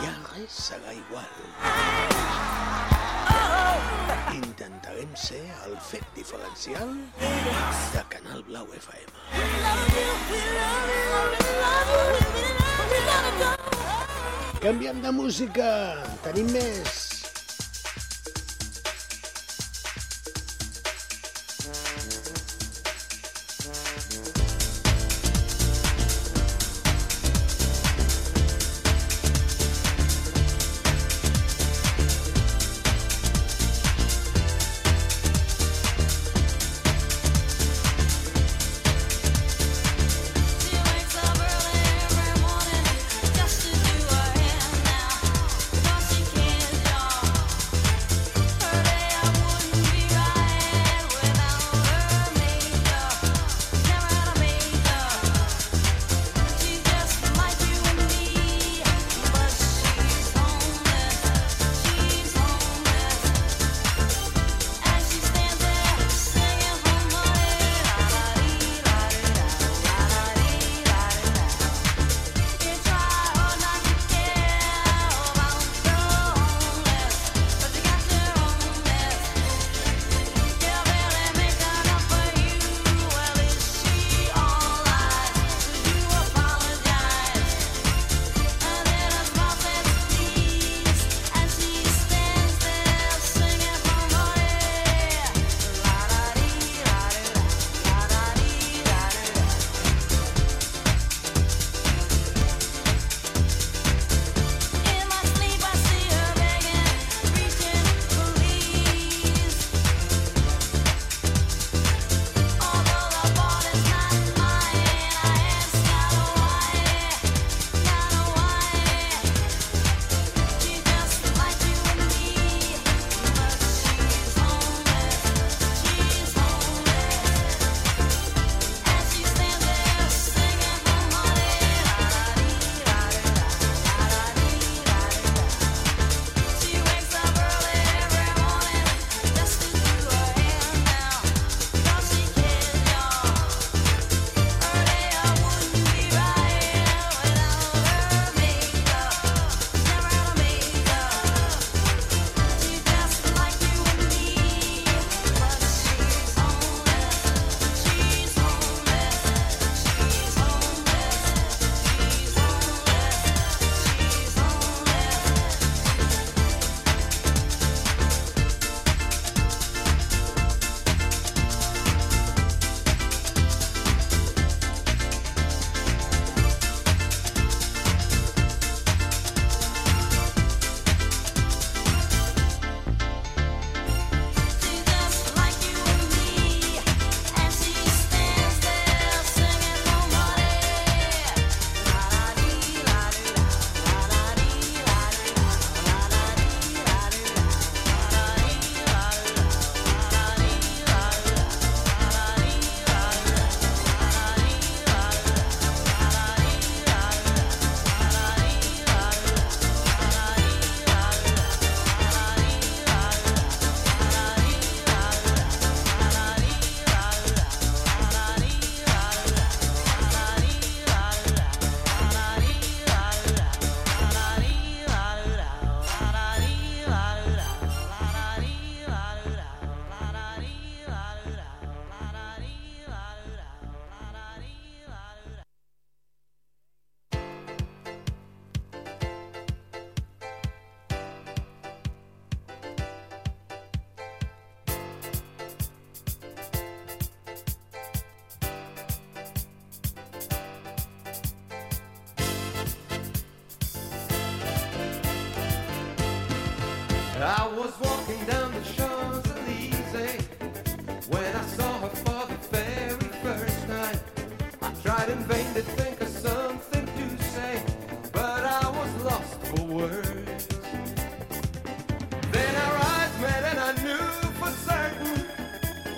Ja res serà igual. Intentarem ser el fet diferencial de Canal Blau FM. Canviem de música, tenim més.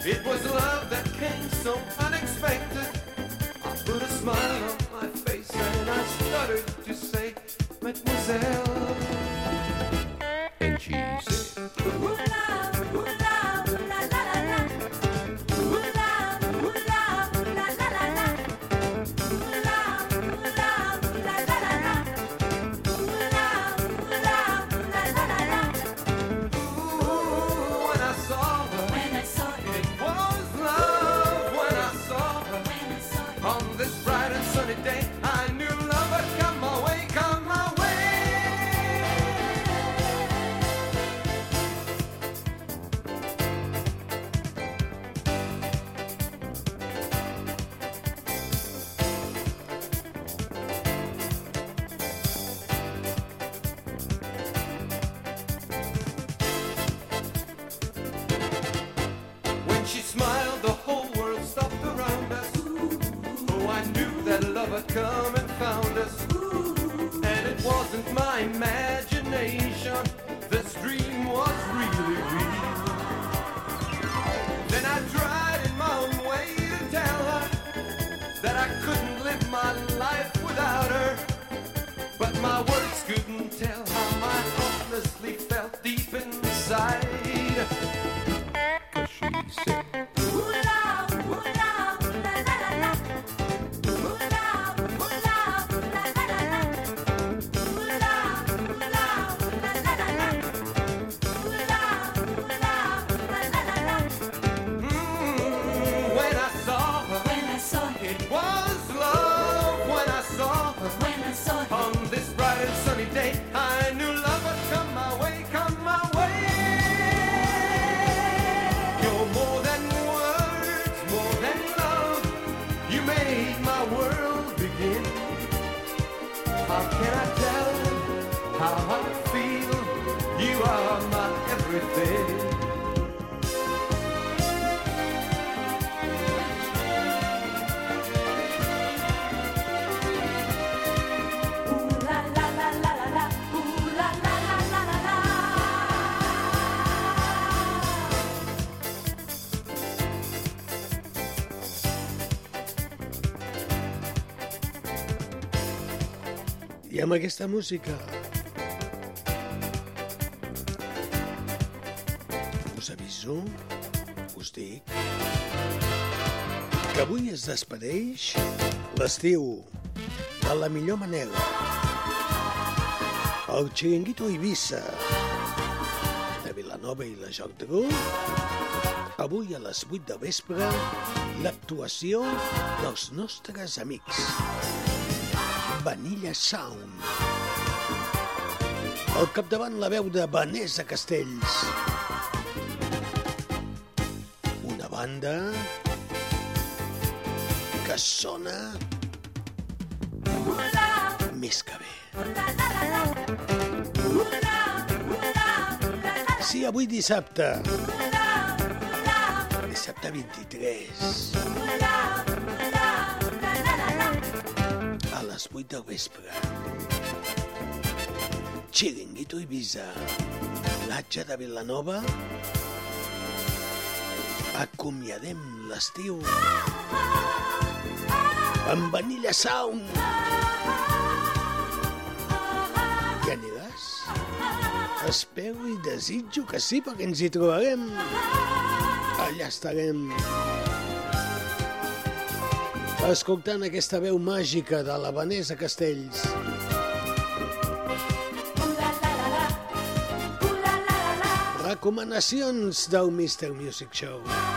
It was love that came so unexpected. I put a smile on my face and I stuttered to say, Mademoiselle. Amb aquesta música us aviso, us dic que avui es despedeix l'estiu de la millor manera. El Chiringuito Eivissa de Vilanova i la Geltrú avui a les 8 de vespre l'actuació dels nostres amics Vanilla Sound. Al capdavant la veu de Vanessa Castells. Una banda que sona més que bé. Sí, avui dissabte. Dissabte 23. A les 8 del vespre. Chiringuito Ibiza. Platja de Vilanova. Acomiadem l'estiu amb Vanilla Sound. Hi aniràs? Espero i desitjo que sí, perquè ens hi trobarem. Allà estarem. Escoltant aquesta veu màgica de la Vanessa Castells. Recomanacions del Mr. Music Show.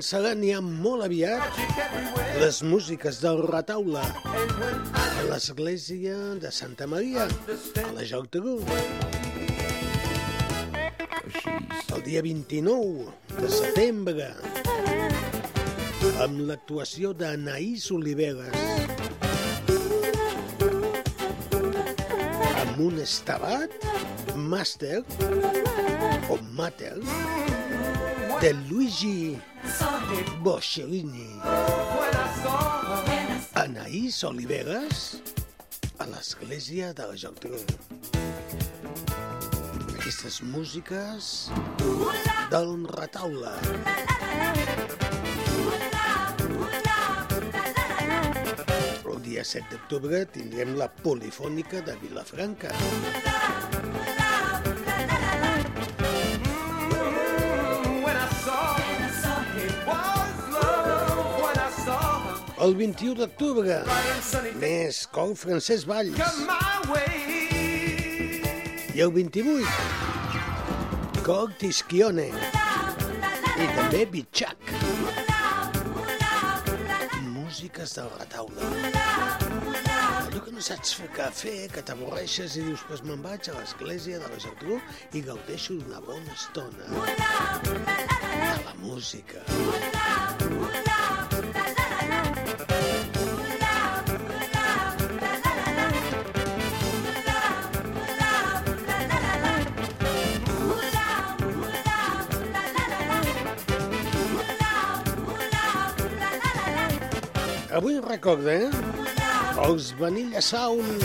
Començaran ja molt aviat les músiques del retaule a l'església de Santa Maria, a la Geltrú. El dia 29 de setembre, amb l'actuació d'Anaïs Oliveres, amb un estabat màster o mater de Luigi Boccherini. Anaïs Oliveres a l'església de la Geltrú. Aquestes músiques del retaule. El dia 7 d'octubre tindrem la polifònica de Vilafranca. El 21 d'octubre, més cor francès Valls. I el 28, cor Tisquione. I també Bitxac. Músiques del retaule. Allò que no saps fer què fer, que t'avorreixes i dius, pues me'n vaig a l'església de la Geltrú i gaudeixo d'una bona estona. De la música. Avui recorda, eh? Els Vanilla Sound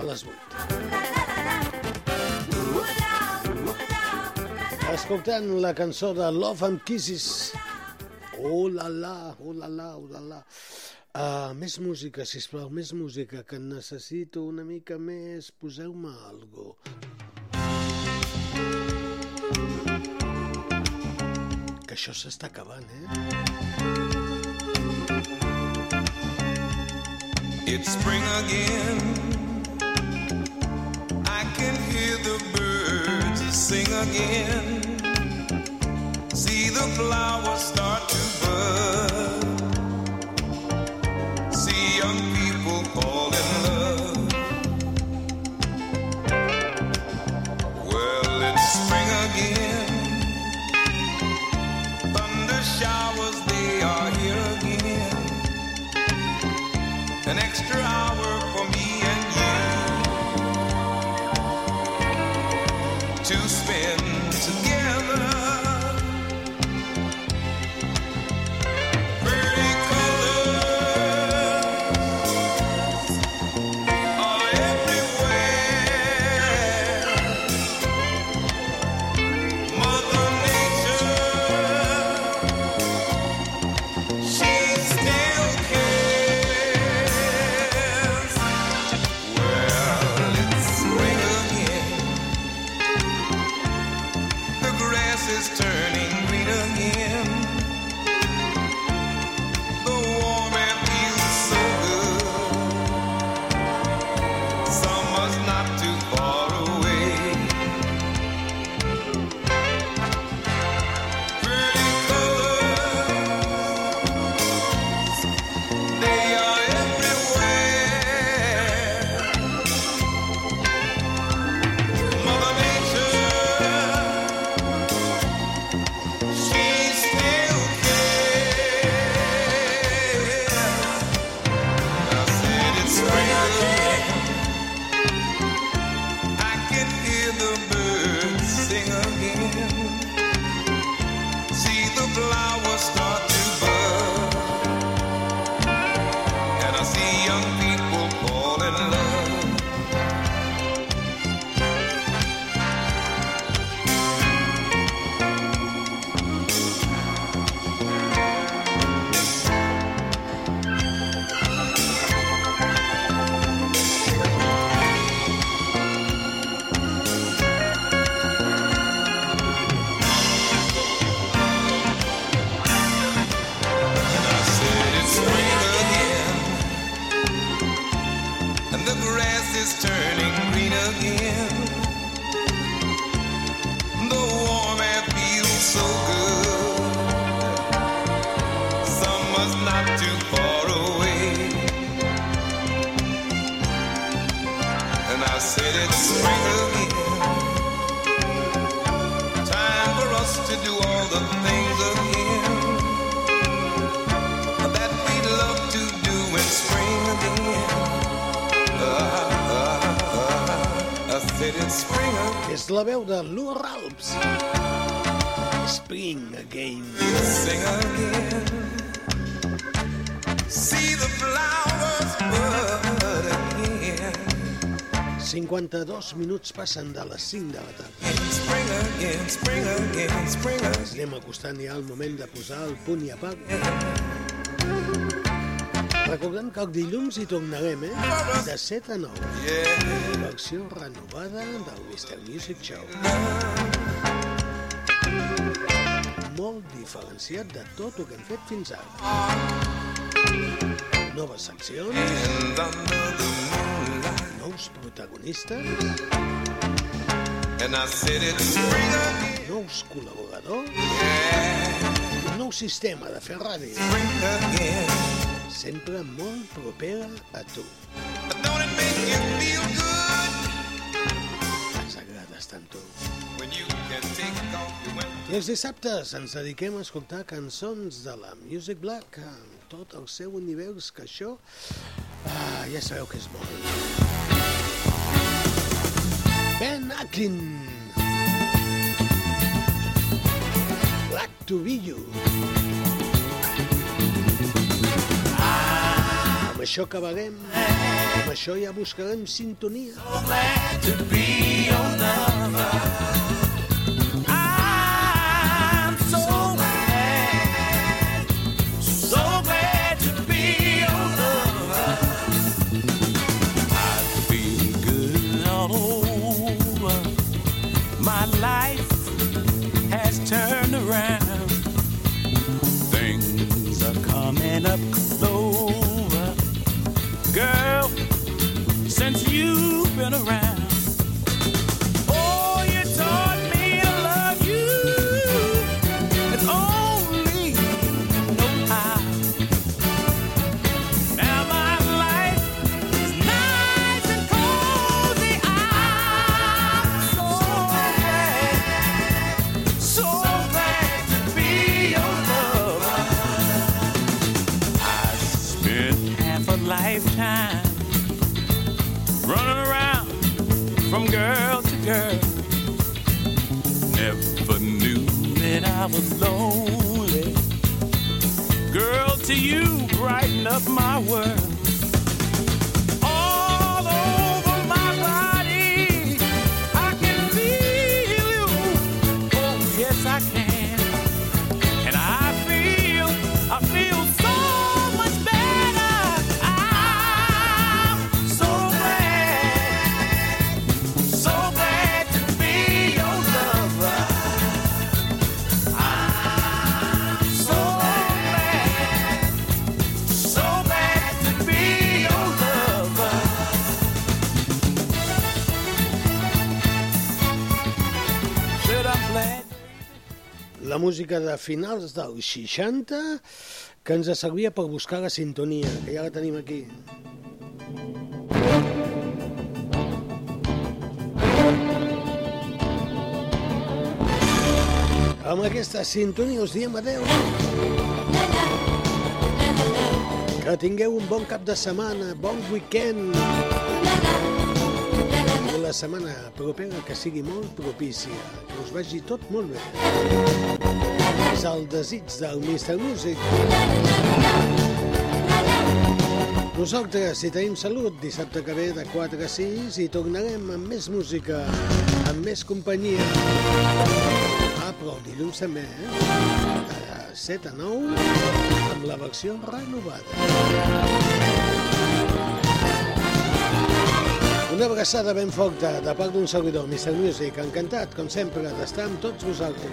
a les 8. Escoltant la cançó de Love and Kisses. Oh la la, oh la la, oh la la. Uh, més música, sisplau, més música, que necessito una mica més. Poseu-me algo. Que això s'està acabant, eh? It's spring again. I can hear the birds sing again. See the flowers start to bud. La veu de Lou Ralps. Spring Again. Sing again. See the flowers bud again. 52 minuts passen de les 5 de la tarda. Spring again, spring again, spring again. Ens anem acostant ja al moment de posar el punt i a part. Recordem que el dilluns hi tornarem, eh? De 7 a 9. Versió renovada del Mr. Music Show. Molt diferenciat de tot el que hem fet fins ara. Noves seccions, nous protagonistes, nous col·laboradors, un nou sistema de fer ràdio. Sempre molt propera a tu. Ens agrades tant tu. Take off your winter I els dissabtes ens dediquem a escoltar cançons de la Music Black amb tot el seu univers, que això ah, ja sabeu que és molt. Ben Akin. Black to be you. Amb això acabarem. Amb això ja buscarem sintonia. to be your lover. Since you've been around. Lonely. Girl, to you brighten up my world. La música de finals dels 60 que ens servia per buscar la sintonia, que ja la tenim aquí. Amb aquesta sintonia us diem adeu. Que tingueu un bon cap de setmana, bon weekend. La setmana propera que sigui molt propícia, que us vagi tot molt bé. És el desig del Mr. Music. Nosaltres, si tenim salut, dissabte que ve de 4 a 6 i tornarem amb més música, amb més companyia. Ah, però el dilluns també, eh? De 7 a 9, amb la versió renovada. Una abraçada ben forta de part d'un servidor, Mr. Music. Encantat, com sempre, d'estar amb tots vosaltres.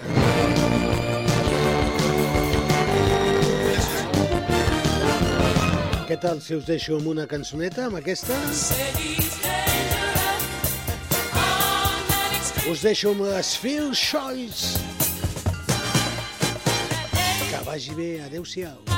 Què tal si us deixo amb una cançoneta, amb aquesta? Us deixo amb les Phil Choice. Que vagi bé, adeu-siau.